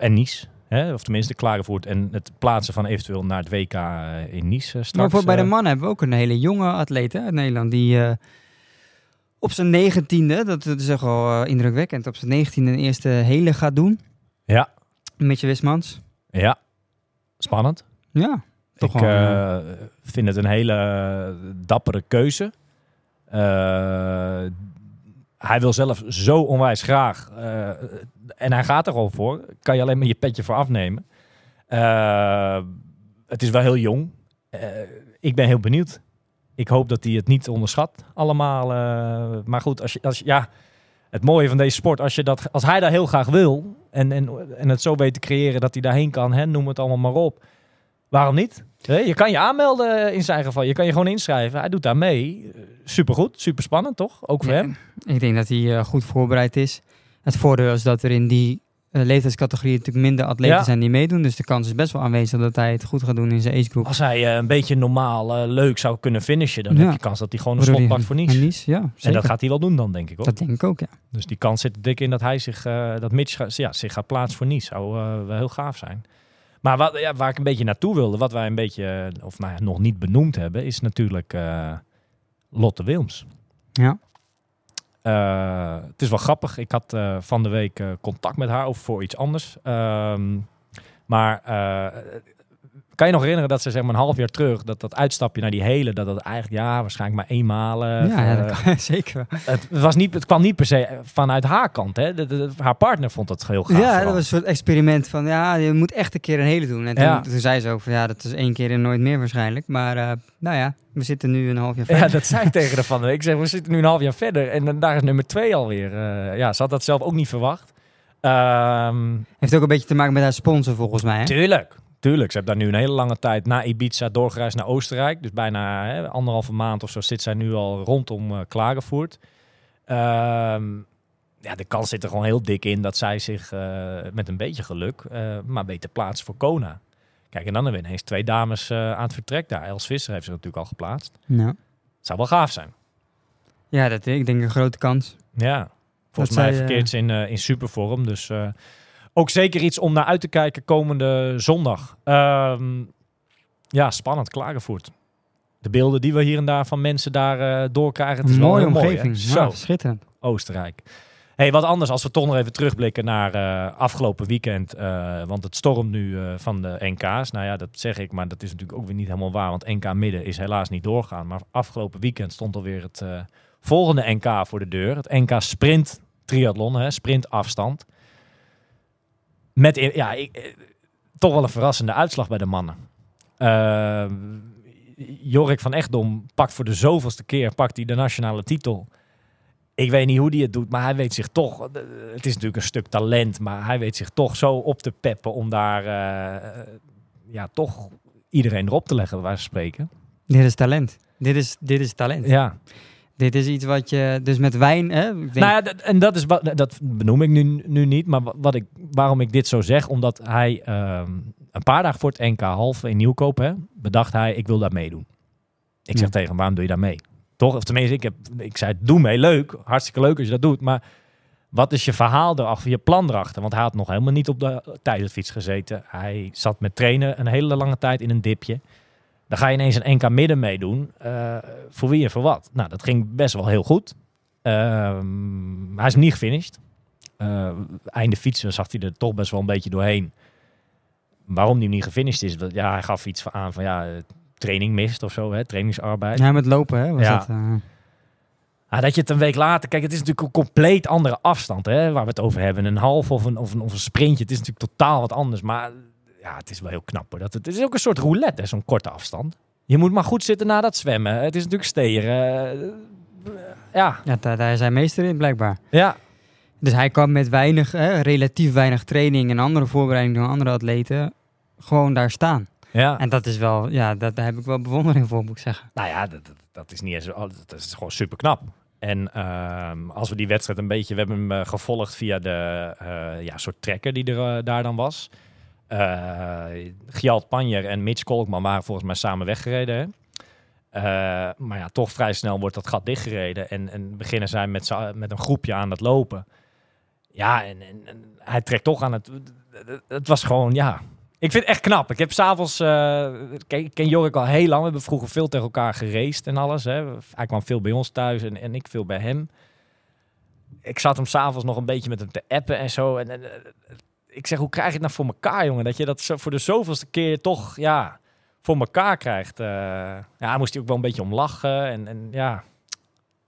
En Nice. Hè? Of tenminste Klagenvoort. En het plaatsen van eventueel naar het WK eh, in Nice eh, straks. maar voor bij de eh. mannen hebben we ook een hele jonge atleet uit Nederland. Die op zijn negentiende, dat, is echt wel indrukwekkend, op zijn negentiende een eerste hele gaat doen. Ja. Mitje Wismans. Ja. Spannend. Ja, toch ik vind het een hele dappere keuze. Hij wil zelf zo onwijs graag. eh, en hij gaat er gewoon voor. Kan je alleen maar je petje voor afnemen. Eh, het is wel heel jong. Eh, ik ben heel benieuwd. Ik hoop dat hij het niet onderschat allemaal. maar goed, als je, als ja, het mooie van deze sport, als, je dat, als hij dat heel graag wil en, en, en het zo weet te creëren dat hij daarheen kan, hè, noem het allemaal maar op. Waarom niet? Je kan je aanmelden in zijn geval. Je kan je gewoon inschrijven. Hij doet daar mee. Eh, Supergoed, super spannend toch? Ook voor Ja, hem. Ik denk dat hij eh, goed voorbereid is. Het voordeel is dat er in die eh, leeftijdscategorie natuurlijk minder atleten Ja. zijn die meedoen. Dus de kans is best wel aanwezig dat hij het goed gaat doen in zijn agegroep. Als hij een beetje normaal leuk zou kunnen finishen, dan Ja. heb je kans dat hij gewoon een slot hij- pakt voor Nice. ja, En dat gaat hij wel doen dan, denk ik. Hoor. Dat denk ik ook, ja. Dus die kans zit dik in dat hij zich, dat Mitch ja, zich gaat plaatsen voor Nice. Zou wel heel gaaf zijn. Maar wat, ja, waar ik een beetje naartoe wilde, wat wij een beetje, eh, of nou ja, nog niet benoemd hebben, is natuurlijk eh, Lotte Wilms. Ja. Eh, het is wel grappig. Ik had van de week contact met haar over voor iets anders. Ehm, maar kan je nog herinneren dat ze zeg maar een half jaar terug, dat dat uitstapje naar die hele, dat dat eigenlijk ja, waarschijnlijk maar eenmaal. eh, ja, eh, dat kan, zeker. het, was niet, het kwam niet per se vanuit haar kant. Hè? De, de- haar partner vond het heel gaaf. Ja, dat was een soort experiment van, ja, je moet echt een keer een hele doen. En toen, Ja. toen zei ze ook van, ja, dat is één keer en nooit meer waarschijnlijk. Maar, eh, nou ja, we zitten nu een half jaar verder. Ja, dat zei ik tegen van. de week. Ik zeg, we zitten nu een half jaar verder. En dan, daar is nummer twee alweer. Eh ja, ze had dat zelf ook niet verwacht. Ehm, Heeft ook een beetje te maken met haar sponsor volgens mij, hè? tuurlijk, tuurlijk. Ze heeft daar nu een hele lange tijd na Ibiza doorgereisd naar Oostenrijk. Dus bijna hè, anderhalve maand of zo zit zij nu al rondom eh Klagenvoort. Ehm, ja, de kans zit er gewoon heel dik in dat zij zich eh, met een beetje geluk eh, maar weet te plaatsen voor Kona. Kijk, en dan hebben we ineens twee dames aan het vertrek daar. Els Visser heeft zich natuurlijk al geplaatst. Ja, zou wel gaaf zijn. ja dat, ik denk een grote kans. Ja, volgens Dat mij ze in, in supervorm. Dus ook zeker iets om naar uit te kijken komende zondag. Ehm, ja, spannend, Klagenvoort. De beelden die we hier en daar van mensen daar eh, doorkrijgen. Het is Een wel mooie heel omgeving. Mooi, hè? ja, Zo, schitterend. Oostenrijk. hey, wat anders als we toch nog even terugblikken naar eh, afgelopen weekend. eh, want het stormt nu van de NK's. Nou ja, dat zeg ik, maar dat is natuurlijk ook weer niet helemaal waar. Want NK Midden is helaas niet doorgaan. Maar afgelopen weekend stond alweer het volgende NK voor de deur. Het NK Sprint Triathlon, hè, sprintafstand. Met, ja, ik, eh, toch wel een verrassende uitslag bij de mannen. Eh, Jorik van Echtdom pakt voor de zoveelste keer pakt hij de nationale titel. Ik weet niet hoe hij het doet, maar hij weet zich toch. eh, Het is natuurlijk een stuk talent, maar hij weet zich toch zo op te peppen om daar ja, toch iedereen erop te leggen, waar ze spreken. Dit is talent. Dit is, dit is talent. Ja, Dit is iets wat je, dus met wijn, hè? Denk, nou ja, en dat is wat dat benoem ik nu, nu niet, maar wa- wat ik, waarom ik dit zo zeg, omdat hij ehm, een paar dagen voor het NK halve in Nieuwkoop, hè, bedacht hij, ik wil daar meedoen. Ik zeg Ja. tegen hem, waarom doe je daar mee? Toch? Of tenminste, ik, heb, ik zei, doe mee, leuk, hartstikke leuk als je dat doet, maar wat is je verhaal erachter, je plan erachter? Want hij had nog helemaal niet op de tijdensfiets gezeten. Hij zat met trainen een hele lange tijd in een dipje. Dan ga je ineens een NK midden meedoen. eh, voor wie en voor wat? Nou, dat ging best wel heel goed. Ehm, hij is niet gefinished. Eh, einde fietsen zag hij er toch best wel een beetje doorheen. Waarom hij niet gefinished is? dat- Ja, hij gaf iets van aan van ja, eh, training mist of zo, hè, trainingsarbeid. ja, met lopen, hè? Was Ja. dat, Ah, dat je het een week later... Kijk, het is natuurlijk een compleet andere afstand hè, waar we het over hebben. Een half of een, of, een, of een sprintje. Het is natuurlijk totaal wat anders. Maar ja, het is wel heel knap. Hoor. Dat, het is ook een soort roulette, hè, zo'n korte afstand. Je moet maar goed zitten na dat zwemmen. Het is natuurlijk steren. Eh, ja, ja, daar, daar is hij meester in, blijkbaar. ja, Dus hij kan met weinig, hè, relatief weinig training en andere voorbereiding dan andere atleten, gewoon daar staan. Ja. En dat is wel, ja, dat, daar heb ik wel bewondering voor, moet ik zeggen. Nou ja, dat, dat, dat is niet eens, dat is gewoon super knap. En ehm, als we die wedstrijd een beetje, we hebben hem eh, gevolgd via de eh, ja, soort trekker die er daar dan was. Eh Gjalt Panjer en Mitch Kolkman waren volgens mij samen weggereden. Hè? Eh, maar ja, toch vrij snel wordt dat gat dichtgereden. En, en beginnen zij met, met een groepje aan het lopen. Ja, en, en, hij trekt toch aan het... Het was gewoon, ja... Ik vind het echt knap. Ik heb s'avonds... eh ken, ik ken Jorik al heel lang. We hebben vroeger veel tegen elkaar geraced en alles. Hè. Hij kwam veel bij ons thuis en, en ik veel bij hem. Ik zat hem s'avonds nog een beetje met hem te appen en zo. En, en, ik zeg, hoe krijg je het nou voor elkaar, jongen? Dat je dat zo voor de zoveelste keer toch, ja, voor elkaar krijgt. Eh, ja, moest hij ook wel een beetje om lachen. En, en ja...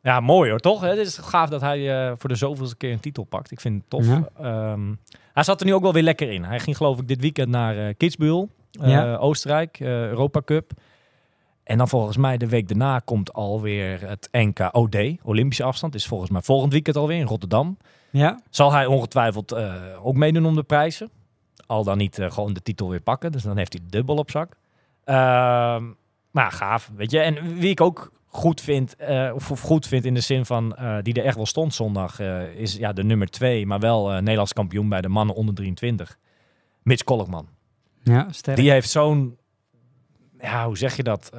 Ja, mooi hoor, toch? Het is gaaf dat hij eh, voor de zoveelste keer een titel pakt. Ik vind het tof. Ja. Ehm, hij zat er nu ook wel weer lekker in. Hij ging geloof ik dit weekend naar Kitzbühel, Ja. Oostenrijk, Europa Cup. En dan volgens mij de week daarna komt alweer het NK OD, Olympische afstand. Is volgens mij volgend weekend alweer in Rotterdam. Ja, Zal hij ongetwijfeld eh, ook meedoen om de prijzen. Al dan niet eh, gewoon de titel weer pakken. Dus dan heeft hij dubbel op zak. Ehm, maar gaaf, weet je. En wie ik ook goed vind, eh, of, goed vind in de zin van die er echt wel stond zondag, is ja, de nummer twee, maar wel Nederlands kampioen bij de mannen onder 23. Mitch Kolkman. ja sterk. Die heeft zo'n, ja, hoe zeg je dat?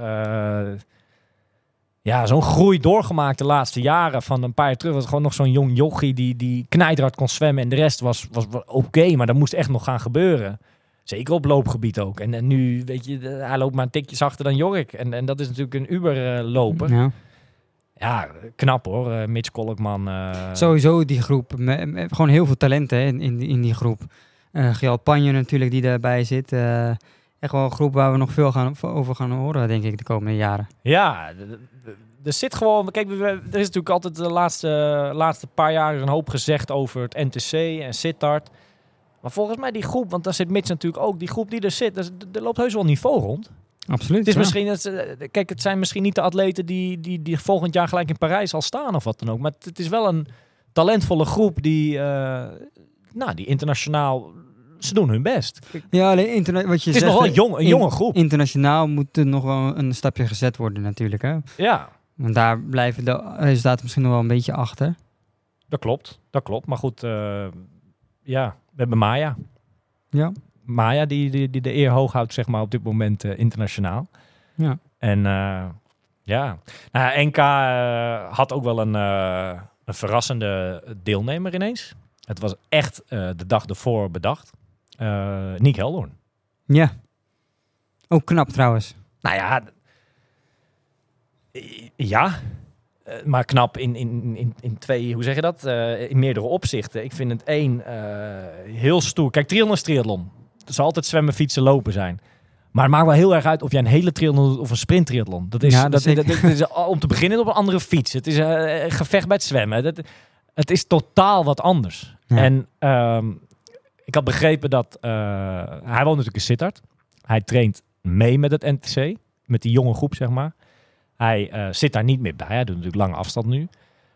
Eh, ja, zo'n groei doorgemaakt de laatste jaren. Van een paar jaar terug was gewoon nog zo'n jong jochie die, die knijterhard kon zwemmen. En de rest was, was oké, maar dat moest echt nog gaan gebeuren. Zeker op loopgebied ook. En, en nu, weet je, hij loopt maar een tikje zachter dan Jorik. En, en dat is natuurlijk een Uber-loper. Ja. Ja, knap hoor. Eh, Mitch Kolkman. eh, Sowieso die groep. Me- me- gewoon heel veel talenten hè, in, in, die- in die groep. Uh, Gjalt Panje natuurlijk die daarbij zit. Eh, echt wel een groep waar we nog veel gaan, over gaan horen, denk ik, de komende jaren. Ja, er zit gewoon. Kijk, er is natuurlijk altijd de laatste, laatste paar jaar een hoop gezegd over het NTC en Sittard. Maar volgens mij die groep, want daar zit Mitch natuurlijk ook, die groep die er zit, er, loopt heus wel niveau rond. Absoluut. Het is ja. misschien, het, eh, kijk, het zijn misschien niet de atleten die, die, die volgend jaar gelijk in Parijs al staan of wat dan ook. Maar het, het is wel een talentvolle groep die, eh, nou, die internationaal, ze doen hun best. Ja, alleen interna- wat je Het is zegt, nog wel een, jong, een jonge groep. Internationaal moet er nog wel een stapje gezet worden natuurlijk. Hè? Ja, Want daar blijven de resultaten misschien nog wel een beetje achter. dat klopt. Dat klopt. Maar goed, eh, ja, we hebben Maya. Ja. Maya die, die, die de eer hoog houdt, zeg maar, op dit moment eh, internationaal. Ja. En eh, ja, nou, NK had ook wel een, een verrassende deelnemer ineens. Het was echt de dag ervoor bedacht. Nick Heldoorn. Ja. Ook knap trouwens. Nou ja, ja. Eh, maar knap in, in, in, in twee, hoe zeg je dat? Eh, in meerdere opzichten. Ik vind het één eh, heel stoer. Kijk, triathlon is triathlon. Het zal altijd zwemmen, fietsen, lopen zijn. Maar het maakt wel heel erg uit of jij een hele triathlon doet of een sprint triathlon. Dat is, Ja, dat, dat dat, zeker. dat is om te beginnen op een andere fiets. Het is een gevecht bij het zwemmen. Dat, het is totaal wat anders. Ja. En ehm, ik had begrepen dat... hij woont natuurlijk in Sittard. Hij traint mee met het NTC. Met die jonge groep, zeg maar. Hij eh, zit daar niet meer bij. Hij doet natuurlijk lange afstand nu.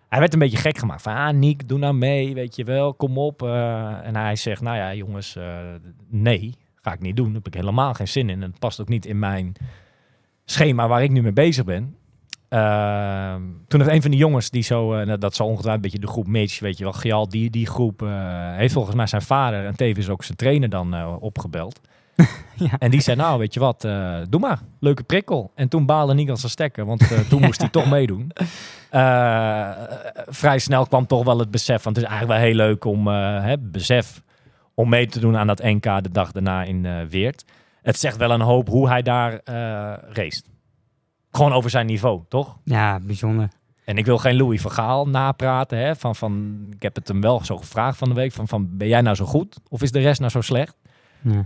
Hij werd een beetje gek gemaakt. Van, ah, Niek, doe nou mee, weet je wel, kom op. eh. en hij zegt, nou ja, jongens, eh, nee, ga ik niet doen. Daar heb ik helemaal geen zin in. En het past ook niet in mijn schema waar ik nu mee bezig ben. Ehm, toen heeft een van die jongens die zo, nou, dat zal ongetwijfeld een beetje de groep Mitch, weet je wel, Gial, die, die groep, heeft volgens mij zijn vader en tevens ook zijn trainer dan opgebeld. Ja. En die zei, nou, weet je wat, eh, doe maar. Leuke prikkel. En toen baalde als een stekker, want eh, toen moest hij toch meedoen. Eh, vrij snel kwam toch wel het besef van, het is eigenlijk wel heel leuk om, hè, besef, om mee te doen aan dat NK de dag daarna in Weert. Het zegt wel een hoop hoe hij daar race. Gewoon over zijn niveau, toch? Ja, bijzonder. En ik wil geen Louis van Gaal napraten. Hè? Van, van, ik heb het hem wel zo gevraagd van de week. Van, van, ben jij nou zo goed? Of is de rest nou zo slecht?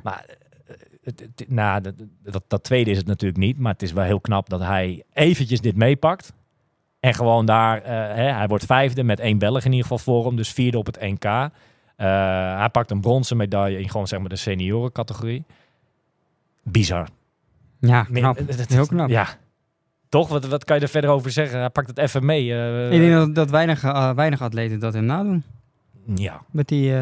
Maar het, het- nou, dat, dat, dat tweede is het natuurlijk niet. Maar het is wel heel knap dat hij eventjes dit meepakt. En gewoon daar, eh, hè, hij wordt vijfde met één Belg in ieder geval voor hem. Dus vierde op het NK. Eh, hij pakt een bronzen medaille in gewoon zeg maar de seniorencategorie. Bizar. Ja, knap. Heel knap. Ja. Toch? Wat, wat kan je er verder over zeggen? Hij pakt het even mee. eh, Ik denk dat, dat weinig, weinig atleten dat hem nadoen. ja. Met die,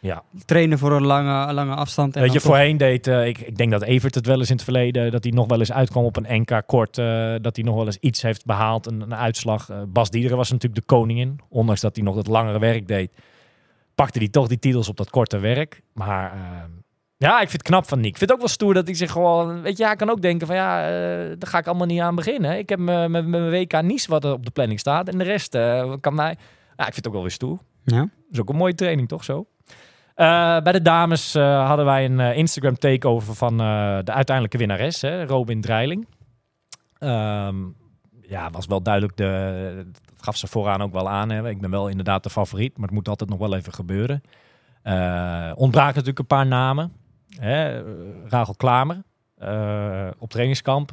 Ja. Trainen voor een lange, lange afstand. en Weet je, toch- voorheen deed, eh, ik, ik denk dat Evert het wel eens in het verleden, dat hij nog wel eens uitkwam op een NK kort, eh, dat hij nog wel eens iets heeft behaald, een, een uitslag. Eh, Bas Diederen was natuurlijk de koningin, ondanks dat hij nog het langere werk deed, pakte hij toch die titels op dat korte werk. Maar ja, ik vind het knap van Nick. Ik vind het ook wel stoer dat hij zich gewoon, weet je, hij kan ook denken van ja, daar ga ik allemaal niet aan beginnen. Ik heb me- met mijn WK Nice wat er op de planning staat en de rest eh, kan mij, ja, ik vind het ook wel weer stoer. Ja. Dat is ook een mooie training, toch zo? Eh, bij de dames eh, hadden wij een eh, Instagram takeover van de uiteindelijke winnares, hè, Robin Dreiling. Ehm, ja, was wel duidelijk, de, dat gaf ze vooraan ook wel aan. Hè. Ik ben wel inderdaad de favoriet, maar het moet altijd nog wel even gebeuren. Ontbraken natuurlijk een paar namen. Hè. Rachel Klamer op trainingskamp.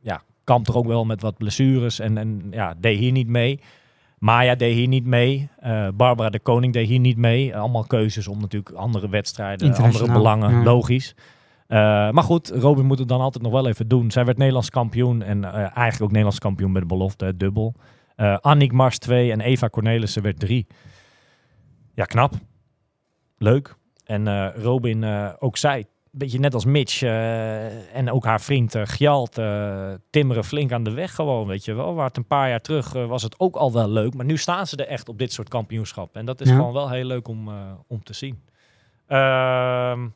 Ja, kampt er ook wel met wat blessures en, en ja, deed hier niet mee. Maya deed hier niet mee. Eh, Barbara de Koning deed hier niet mee. Allemaal keuzes om natuurlijk andere wedstrijden, andere belangen, ja. logisch. Eh, maar goed, Robin moet het dan altijd nog wel even doen. Zij werd Nederlands kampioen en eh, eigenlijk ook Nederlands kampioen met de belofte, hè, dubbel. Eh Annick Mars 2 en Eva Cornelissen werd 3. Ja, knap. Leuk. En Robin, ook zij, beetje net als Mitch eh, en ook haar vriend eh, Gjalt, eh, timmeren flink aan de weg gewoon, weet je wel. Waar het een paar jaar terug was het ook al wel leuk, maar nu staan ze er echt op dit soort kampioenschappen. En dat is Ja. gewoon wel heel leuk om, om te zien. Ehm,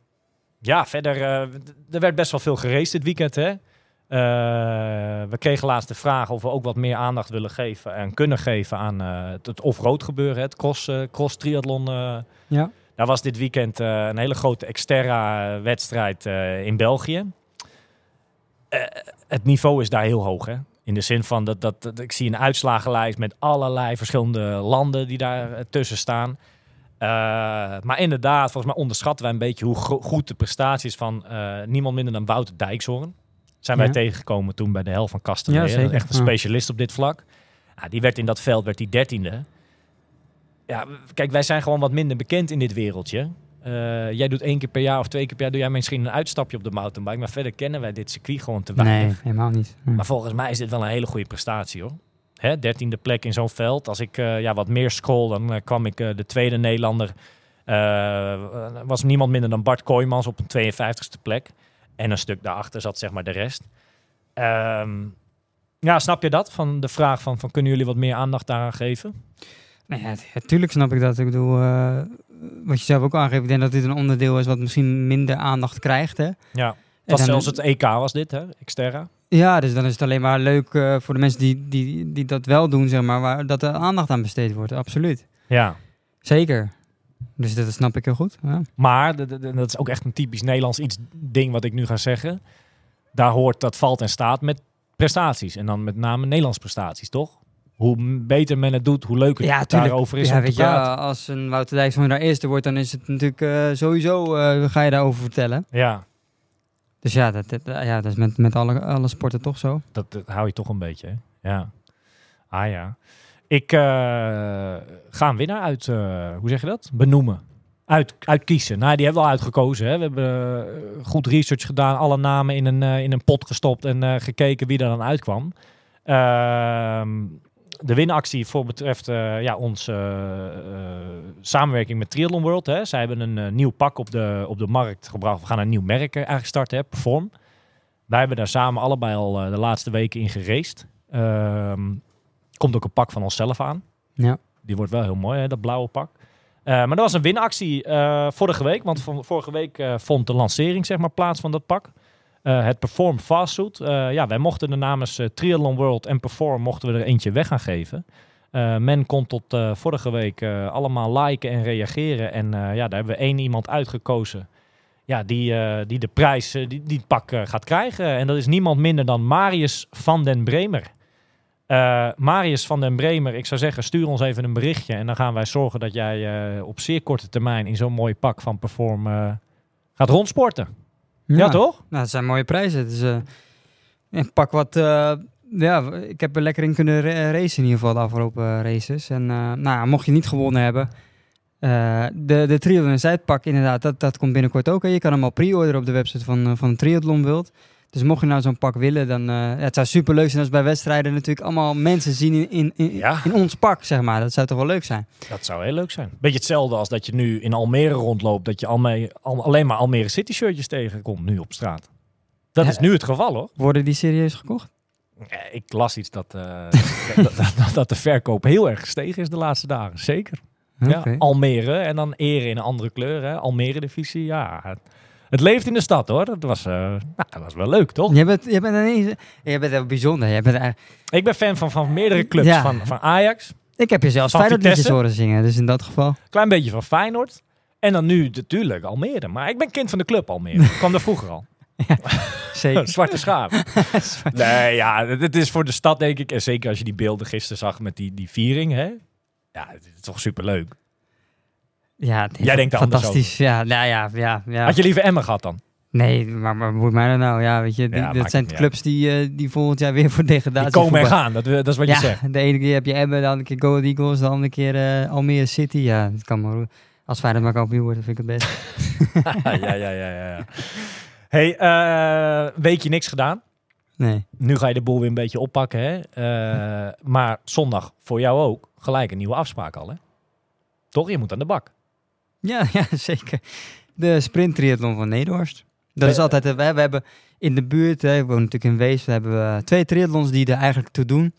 ja, verder, er werd best wel veel geraced dit weekend, hè. We kregen laatst de vraag of we ook wat meer aandacht willen geven en kunnen geven aan het, off-road gebeuren, het cross, cross triathlon. Ja. Daar was dit weekend eh, een hele grote Xterra-wedstrijd eh, in België. Eh, het niveau is daar heel hoog, hè? In de zin van dat, dat, dat ik zie een uitslagenlijst met allerlei verschillende landen die daar eh, tussen staan. Eh, maar inderdaad, volgens mij onderschatten wij een beetje hoe goed de prestaties van eh, niemand minder dan Wouter Dijkshoorn. Zijn wij tegengekomen toen bij de hel van Castellet. Ja, echt een specialist op dit vlak. Ja, die werd in dat veld werd die dertiende. Ja, kijk, wij zijn gewoon wat minder bekend in dit wereldje. Eh, jij doet één keer per jaar of twee keer per jaar doe jij misschien een uitstapje op de mountainbike. Maar verder kennen wij dit circuit gewoon te weinig. Nee, helemaal niet. Hm. Maar volgens mij is dit wel een hele goede prestatie hoor. Hè, dertiende plek in zo'n veld. Als ik eh, ja, wat meer scroll, dan eh, kwam ik de tweede Nederlander. was niemand minder dan Bart Kooijmans op een 52ste plek. En een stuk daarachter zat zeg maar de rest. Ehm, ja, snap je dat? Van de vraag van, van kunnen jullie wat meer aandacht daaraan geven? Nou ja, t- ja, tuurlijk snap ik dat. Ik bedoel, eh, wat je zelf ook aangeeft, ik denk dat dit een onderdeel is wat misschien minder aandacht krijgt. Hè? Ja, En het was zelfs het EK was dit, hè? Xterra. Ja, dus dan is het alleen maar leuk eh, voor de mensen die, die, die dat wel doen, zeg maar, waar dat er aandacht aan besteed wordt. Absoluut. Ja. Zeker. Dus dat snap ik heel goed. Ja. Maar dat is ook echt een typisch Nederlands iets ding wat ik nu ga zeggen. Daar hoort dat valt en staat met prestaties. En dan met name Nederlands prestaties, toch? Hoe beter men het doet, hoe leuker Ja, het tuurlijk. daarover is ja, om te weet je, praten. als een Wouter Dijkshoorn daar eerste wordt, dan is het natuurlijk eh, sowieso, eh, ga je daarover vertellen. Ja, Dus ja, dat, dat, ja, dat is met, met alle, alle sporten toch zo. dat, dat hou je toch een beetje, hè? Ja. Ah ja. Ik eh, ga een winnaar uit, hoe zeg je dat? Benoemen. Uit, uitkiezen. Nou, die hebben we al uitgekozen. Hè. We hebben goed research gedaan, alle namen in een, in een pot gestopt en gekeken wie er dan uitkwam. Ehm, de winactie voor betreft eh, ja, onze eh, eh, samenwerking met Triathlon World. Hè. Zij hebben een nieuw pak op de, op de markt gebracht. We gaan een nieuw merk eigenlijk starten, hè, Perform. Wij hebben daar samen allebei al de laatste weken in geraced. Ehm, komt ook een pak van onszelf aan. Ja. Die wordt wel heel mooi, hè, dat blauwe pak. Maar er was een winactie vorige week. Want vorige week vond de lancering zeg maar, plaats van dat pak. Eh, het Perform Fastsuit. Eh ja, wij mochten er namens eh, Triathlon World en Perform mochten we er eentje weg gaan geven. Men kon tot vorige week allemaal liken en reageren. En ja, daar hebben we één iemand uitgekozen. Ja, die, die de prijs, die, die pak gaat krijgen. En dat is niemand minder dan Marius van den Bremer. Marius van den Bremer, ik zou zeggen, stuur ons even een berichtje. En dan gaan wij zorgen dat jij op zeer korte termijn in zo'n mooi pak van Perform gaat rondsporten. Ja, toch? Nou, dat zijn mooie prijzen. Eh, een pak wat... eh, ja, ik heb er lekker in kunnen ra- racen in ieder geval de afgelopen eh, races. En nou, mocht je niet gewonnen hebben... de, de Triathlon Zuidpak inderdaad, dat, dat komt binnenkort ook. Hè. Je kan hem al pre-orderen op de website van, van Triathlon World. Dus mocht je nou zo'n pak willen, dan... ja, het zou super leuk zijn als bij wedstrijden natuurlijk allemaal mensen zien in, in, in, Ja. in ons pak, zeg maar. Dat zou toch wel leuk zijn? Dat zou heel leuk zijn. Beetje hetzelfde als dat je nu in Almere rondloopt. Dat je al, alleen maar Almere City shirtjes tegenkomt nu op straat. Dat is nu het geval hoor. Worden die serieus gekocht? Eh, Ik las iets dat, eh, dat, dat, dat de verkoop heel erg gestegen is de laatste dagen. Zeker. Ja. Almere en dan eren in een andere kleur. Hè? Almere divisie, ja. Het, leeft in de stad hoor. Dat was, eh, nou, dat was wel leuk toch? Jij bent, jij bent ineens... Jij bent heel bijzonder. Jij bent, eigenlijk- Ik ben fan van, van meerdere clubs. Ja. Van, van Ajax, ik heb je zelfs Feyenoord horen zingen. Dus in dat geval... klein beetje van Feyenoord. En dan nu natuurlijk Almere. Maar ik ben kind van de club Almere. Ik kwam daar vroeger al. Zeker. Zwarte schaap. nee, ja, het, het is voor de stad denk ik. En zeker als je die beelden gisteren zag met die, die viering. Hè? Ja, het is toch superleuk. Ja, Jij denkt fantastisch. Ja, nou ja, ja, ja. Had je liever Emmen gehad dan? Nee, maar, maar moet mij dan nou? Ja, weet je, die, Ja, maakt dat zijn clubs die, eh, die volgend jaar weer voor degendatie Die komen en gaan, dat, dat is wat ja, je zegt. de ene keer heb je Emmen, de andere keer Go Eagles, de andere keer eh, Almere City. Ja, dat kan maar. Als Feyenoord maar kampioen wordt, dan vind ik het best. ja, ja, ja, ja, ja. hey, eh weekje niks gedaan. Nee. Nu ga je de boel weer een beetje oppakken. Hè? Maar zondag voor jou ook gelijk een nieuwe afspraak al. Hè? Toch? Je moet aan de bak. Ja, ja, zeker. De sprint triathlon van Nederhorst. Dat is Eh, altijd, eh, we, we hebben in de buurt, hè, we wonen natuurlijk in Wees, we hebben twee triathlons die er eigenlijk toe doen.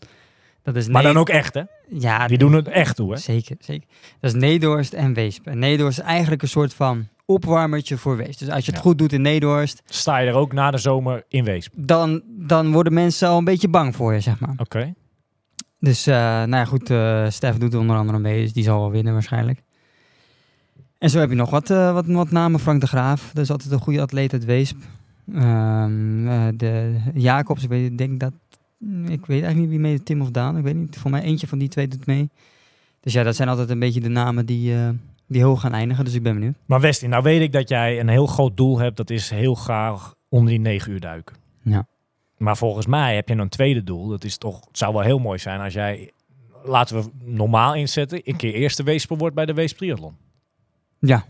Dat is Maar dan ook echt, hè? Ja, Die doen het echt toe, hè? Zeker, zeker. Dat is Nederhorst en Weesp. En Nederhorst is eigenlijk een soort van opwarmertje voor Weesp. Dus als je het Ja. goed doet in Nederhorst, Sta je er ook na de zomer in Weesp. dan, dan worden mensen al een beetje bang voor je, zeg maar. Oké. Dus, eh, nou ja, goed, eh Stef doet onder andere mee, dus die zal wel winnen waarschijnlijk. En zo heb je nog wat, eh, wat, wat namen. Frank de Graaf, dat is altijd een goede atleet uit Weesp. Eh, de Jacobs, ik weet, ik denk dat, ik weet eigenlijk niet wie mee, Tim of Daan, ik weet niet. Voor mij eentje van die twee doet mee. Dus ja, dat zijn altijd een beetje de namen die, eh, die hoog gaan eindigen, dus ik ben benieuwd. Maar Westie, nou weet ik dat jij een heel groot doel hebt. Dat is heel graag onder die negen uur duiken. Ja. Maar volgens mij heb je nog een tweede doel. Dat is toch, het zou wel heel mooi zijn als jij, laten we normaal inzetten, een keer eerste Weesper wordt bij de Weesp Triathlon. Ja,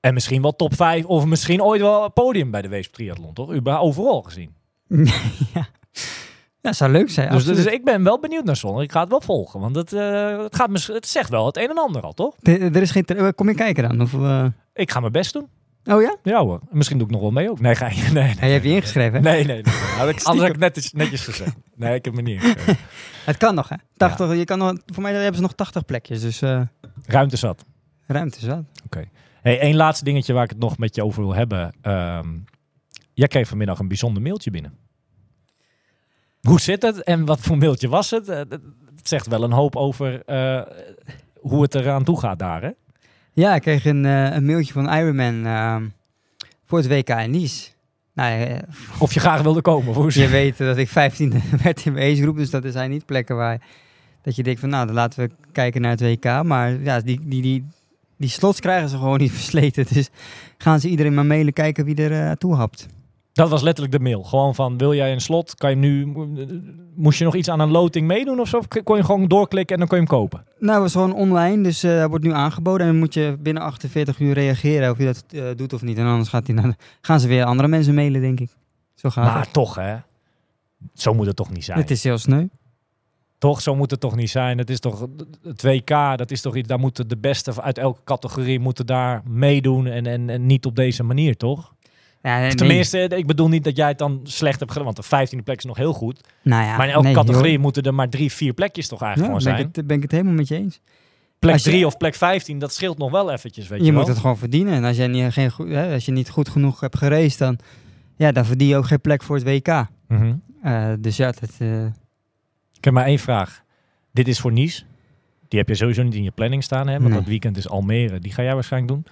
En misschien wel top 5 of misschien ooit wel podium bij de Weesp Triathlon, toch? Uber overal gezien. ja. Ja, zou leuk zijn. Dus, dus ik ben wel benieuwd naar zondag. Ik ga het wel volgen, want het, eh, het, gaat het zegt wel het een en ander al, toch? Er- er is geen... ter- Kom je kijken dan? Of, eh, Ik ga mijn best doen. Oh ja? Ja hoor. Misschien doe ik nog wel mee ook. Nee, ga je. Nee, nee. Je hebt je ingeschreven, hè? Nee, nee, nee. Had ik, anders heb ik netjes, netjes gezegd. Nee, ik heb me niet ingeschreven. Het kan nog, hè? 80, je kan nog, voor mij hebben ze nog 80 plekjes, dus eh, Ruimte zat. Ruimte zat. Hey, één laatste dingetje waar ik het nog met je over wil hebben. Ehm, jij kreeg vanmiddag een bijzonder mailtje binnen. Hoe zit het en wat voor mailtje was het? Eh, Het zegt wel een hoop over eh, hoe het eraan toe gaat daar, hè? Ja, ik kreeg een, eh, een mailtje van Ironman ehm, voor het WK in Nice. Nou, eh, Of je graag wilde komen. Hoe je weet dat ik 15 werd in mijn groep, dus dat zijn niet plekken waar dat je denkt van, nou, dan laten we kijken naar het WK. Maar ja, die, die, die, die slots krijgen ze gewoon niet versleten. Dus gaan ze iedereen maar mailen kijken wie er eh, toe hapt. Dat was letterlijk de mail. Gewoon van, wil jij een slot? Kan je nu, moest je nog iets aan een loting meedoen of zo? Of kon je gewoon doorklikken en dan kon je hem kopen? Nou, het was gewoon online, dus eh hij wordt nu aangeboden. En dan moet je binnen 48 uur reageren of je dat eh, doet of niet. En anders gaat hij naar, gaan ze weer andere mensen mailen, denk ik. Zo gaat Maar het. toch, hè? Zo moet het toch niet zijn? Het is heel sneu. Toch, zo moet het toch niet zijn. Het is toch het WK, dat is toch iets, daar moeten de beste uit elke categorie moeten daar meedoen en, en, en niet op deze manier, toch? Ja, nee, Tenminste, ik bedoel niet dat jij het dan slecht hebt gedaan, want de 15e plek is nog heel goed. Nou ja, maar in elke nee, categorie joh. moeten er maar drie, vier plekjes toch Ja, eigenlijk ben, gewoon ik zijn. het, ben ik het helemaal met je eens. Plek als je- 3 of plek 15, dat scheelt nog wel eventjes, weet je, Je wel. moet het gewoon verdienen. En als, jij niet, geen, hè, als je niet goed genoeg hebt geraced, dan, ja, dan verdien je ook geen plek voor het WK. Mhm. Eh, dus ja, dat, Ik heb maar één vraag. Dit is voor Nice. Die heb je sowieso niet in je planning staan, hè? Want Nee. dat weekend is Almere. Die ga jij waarschijnlijk doen.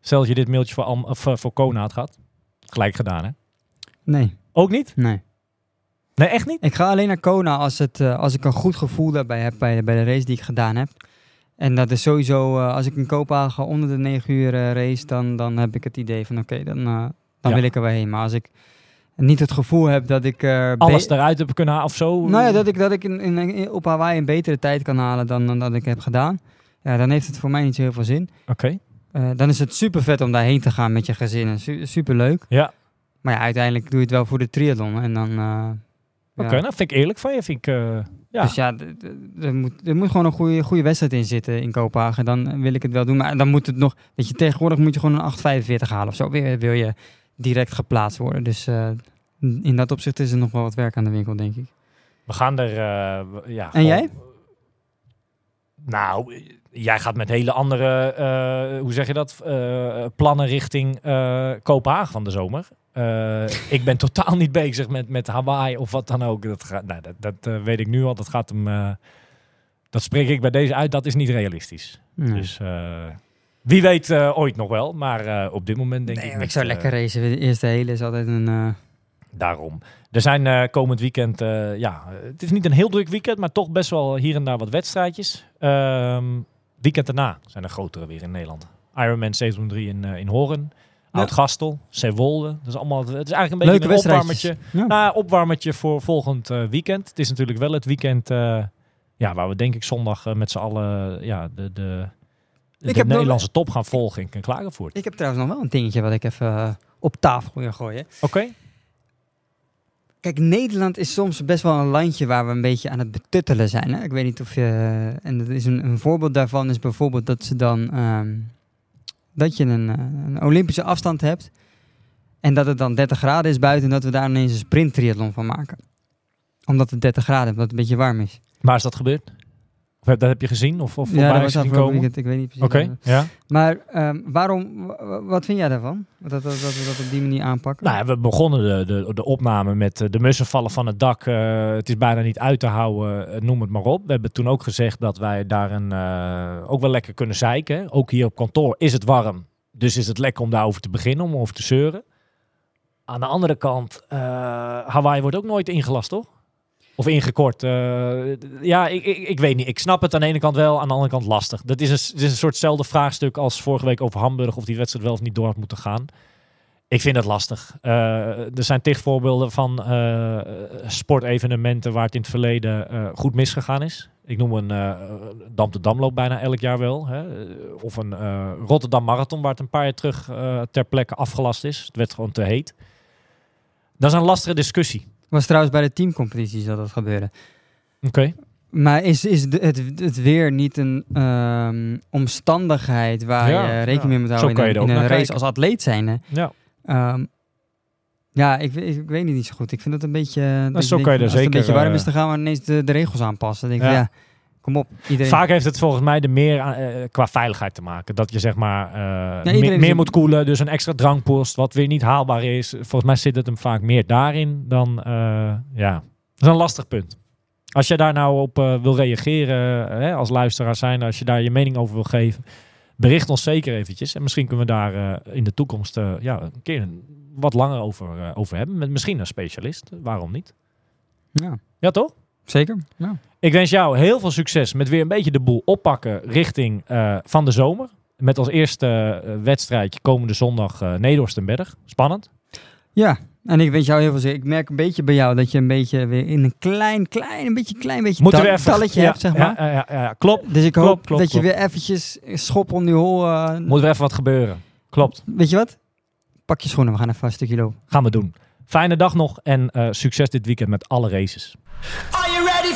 Stel dat je dit mailtje voor, Alm of, eh, voor Kona had gehad. Gelijk gedaan, hè? nee, Ook niet? nee. Nee, echt niet? Ik ga alleen naar Kona als, het, eh, als ik een goed gevoel daarbij heb bij, bij de race die ik gedaan heb. En dat is sowieso, eh, als ik in Kopenhagen onder de 9 uur race, dan, dan heb ik het idee van oké, dan, dan Ja. wil ik er wel heen. Maar als ik niet het gevoel heb dat ik... eh, Alles eruit heb kunnen halen of zo? Nou ja, dat ik, dat ik in, in, in- op Hawaii een betere tijd kan halen dan, dan dat ik heb gedaan. Ja, dan heeft het voor mij niet zo heel veel zin. Oké. Eh, dan is het super vet om daarheen te gaan met je gezin. Su super leuk. Ja. Maar ja, uiteindelijk doe je het wel voor de triathlon. En dan... eh, Oké, ja. nou vind ik eerlijk van je. Vind ik, ja. Dus ja, er moet, er moet gewoon een goede, goede wedstrijd in zitten in Kopenhagen. Dan wil ik het wel doen. Maar dan moet het nog... Dat je tegenwoordig moet je gewoon een 8,45 halen of zo. Wil, wil je direct geplaatst worden. Dus eh, in dat opzicht is er nog wel wat werk aan de winkel, denk ik. We gaan er, eh, ja. En jij? Nou, jij gaat met hele andere, eh, hoe zeg je dat, plannen richting eh, Kopenhagen van de zomer. Ik ben totaal niet bezig met, met Hawaii of wat dan ook. Dat, gaat, nou, dat, dat weet ik nu al. Dat gaat hem, dat spreek ik bij deze uit. Dat is niet realistisch. Nee. Dus wie weet eh, ooit nog wel. Maar eh, op dit moment denk Nee, ik ik zou eh, lekker racen. De eerste hele is altijd een... eh, Daarom. Er zijn eh, komend weekend, eh, ja, het is niet een heel druk weekend, maar toch best wel hier en daar wat wedstrijdjes. Ehm, weekend daarna zijn er grotere weer in Nederland. Ironman 703 in, eh in Horen, Ja. Oud-Gastel, Zeewolde. Dat is allemaal, het is eigenlijk een beetje leuke een opwarmertje. Ja. Nou, opwarmertje voor volgend eh, weekend. Het is natuurlijk wel het weekend eh, ja, waar we denk ik zondag met z'n allen ja, de, de, de heb nog- Nederlandse top gaan volgen in Klagenvoort. Ik heb trouwens nog wel een dingetje wat ik even eh, op tafel wil gooien. Oké. Kijk, Nederland is soms best wel een landje waar we een beetje aan het betuttelen zijn. Hè? Ik weet niet of je... En dat is een, een voorbeeld daarvan is bijvoorbeeld dat ze dan... ehm, dat je een, eh, een Olympische afstand hebt. En dat het dan 30 graden is buiten. En dat we daar ineens een sprint triathlon van maken. Omdat het 30 graden is, omdat het een beetje warm is. Waar is dat gebeurd? Of heb, dat heb je gezien? Of, of ja, dat was afgelopen weekend. Ik weet niet precies. Oké, ja. Maar ehm, waarom... wa- wa- Wat vind jij daarvan? Dat, dat, dat we dat op die manier aanpakken? Nou, we begonnen de, de, de opname met eh, de mussen vallen van het dak. eh, het is bijna niet uit te houden, eh, noem het maar op. We hebben toen ook gezegd dat wij daar een, ook wel lekker kunnen zeiken. Ook hier op kantoor is het warm. Dus is het lekker om daarover te beginnen, om over te zeuren. Aan de andere kant, eh, Hawaii wordt ook nooit ingelast, toch? Of ingekort. eh, ja, ik, ik, ik weet niet. Ik snap het aan de ene kant wel, aan de andere kant lastig. Dat is een, is een soortzelfde vraagstuk als vorige week over Hamburg. Of die wedstrijd wel of niet door had moeten gaan. Ik vind het lastig. Eh, er zijn tig voorbeelden van eh, sportevenementen waar het in het verleden goed misgegaan is. Ik noem een Dam Damloop bijna elk jaar wel. Hè? Of een Rotterdam Marathon waar het een paar jaar terug ter plekke afgelast is. Het werd gewoon te heet. Dat is een lastige discussie. Was trouwens bij de teamcompetities dat dat gebeurde. Oké. Maar is, is de- het, het weer niet een ehm, omstandigheid waar Ja, je rekening mee moet Zo houden in een, in race kijken. als atleet zijn? Ja. ja, ik, weet- ik, weet het niet zo goed. Ik vind dat een beetje... dat zo je kan je er het een zeker, beetje warm eh, is, dan gaan we ineens de, de regels aanpassen. Dan denk ik, Ja. ja. Kom op. Iedereen. Vaak heeft het volgens mij er meer eh, qua veiligheid te maken. Dat je zeg maar eh, meer, moet koelen. Dus een extra drankpost, wat weer niet haalbaar is. Volgens mij zit het hem vaak meer daarin dan... eh, ja, dat is een lastig punt. Als je daar nou op eh, wil reageren, hè, als luisteraar zijn, als je daar je mening over wil geven, bericht ons zeker eventjes. En misschien kunnen we daar eh, in de toekomst eh, ja, een keer een- wat langer over, eh, over hebben. Met misschien een specialist. Waarom niet? Ja, Ja, toch? zeker. Ja. Ik wens jou heel veel succes met weer een beetje de boel oppakken richting eh, van de zomer. Met als eerste eh, wedstrijdje komende zondag eh Nederhorstenberg. Spannend. ja, en ik weet jou heel veel zeker. Ik merk een beetje bij jou dat je een beetje weer in een klein, klein, een beetje klein beetje Moeten we tal- even... talletje ja, hebt, zeg maar. Ja, ja, ja, ja, klopt. Dus ik Klopt, hoop klopt, dat je weer eventjes schop om die hol... Moet er even wat gebeuren. Klopt. Weet je wat? Pak je schoenen, we gaan even een stukje lopen. Gaan we doen. Fijne dag nog en succes dit weekend met alle races.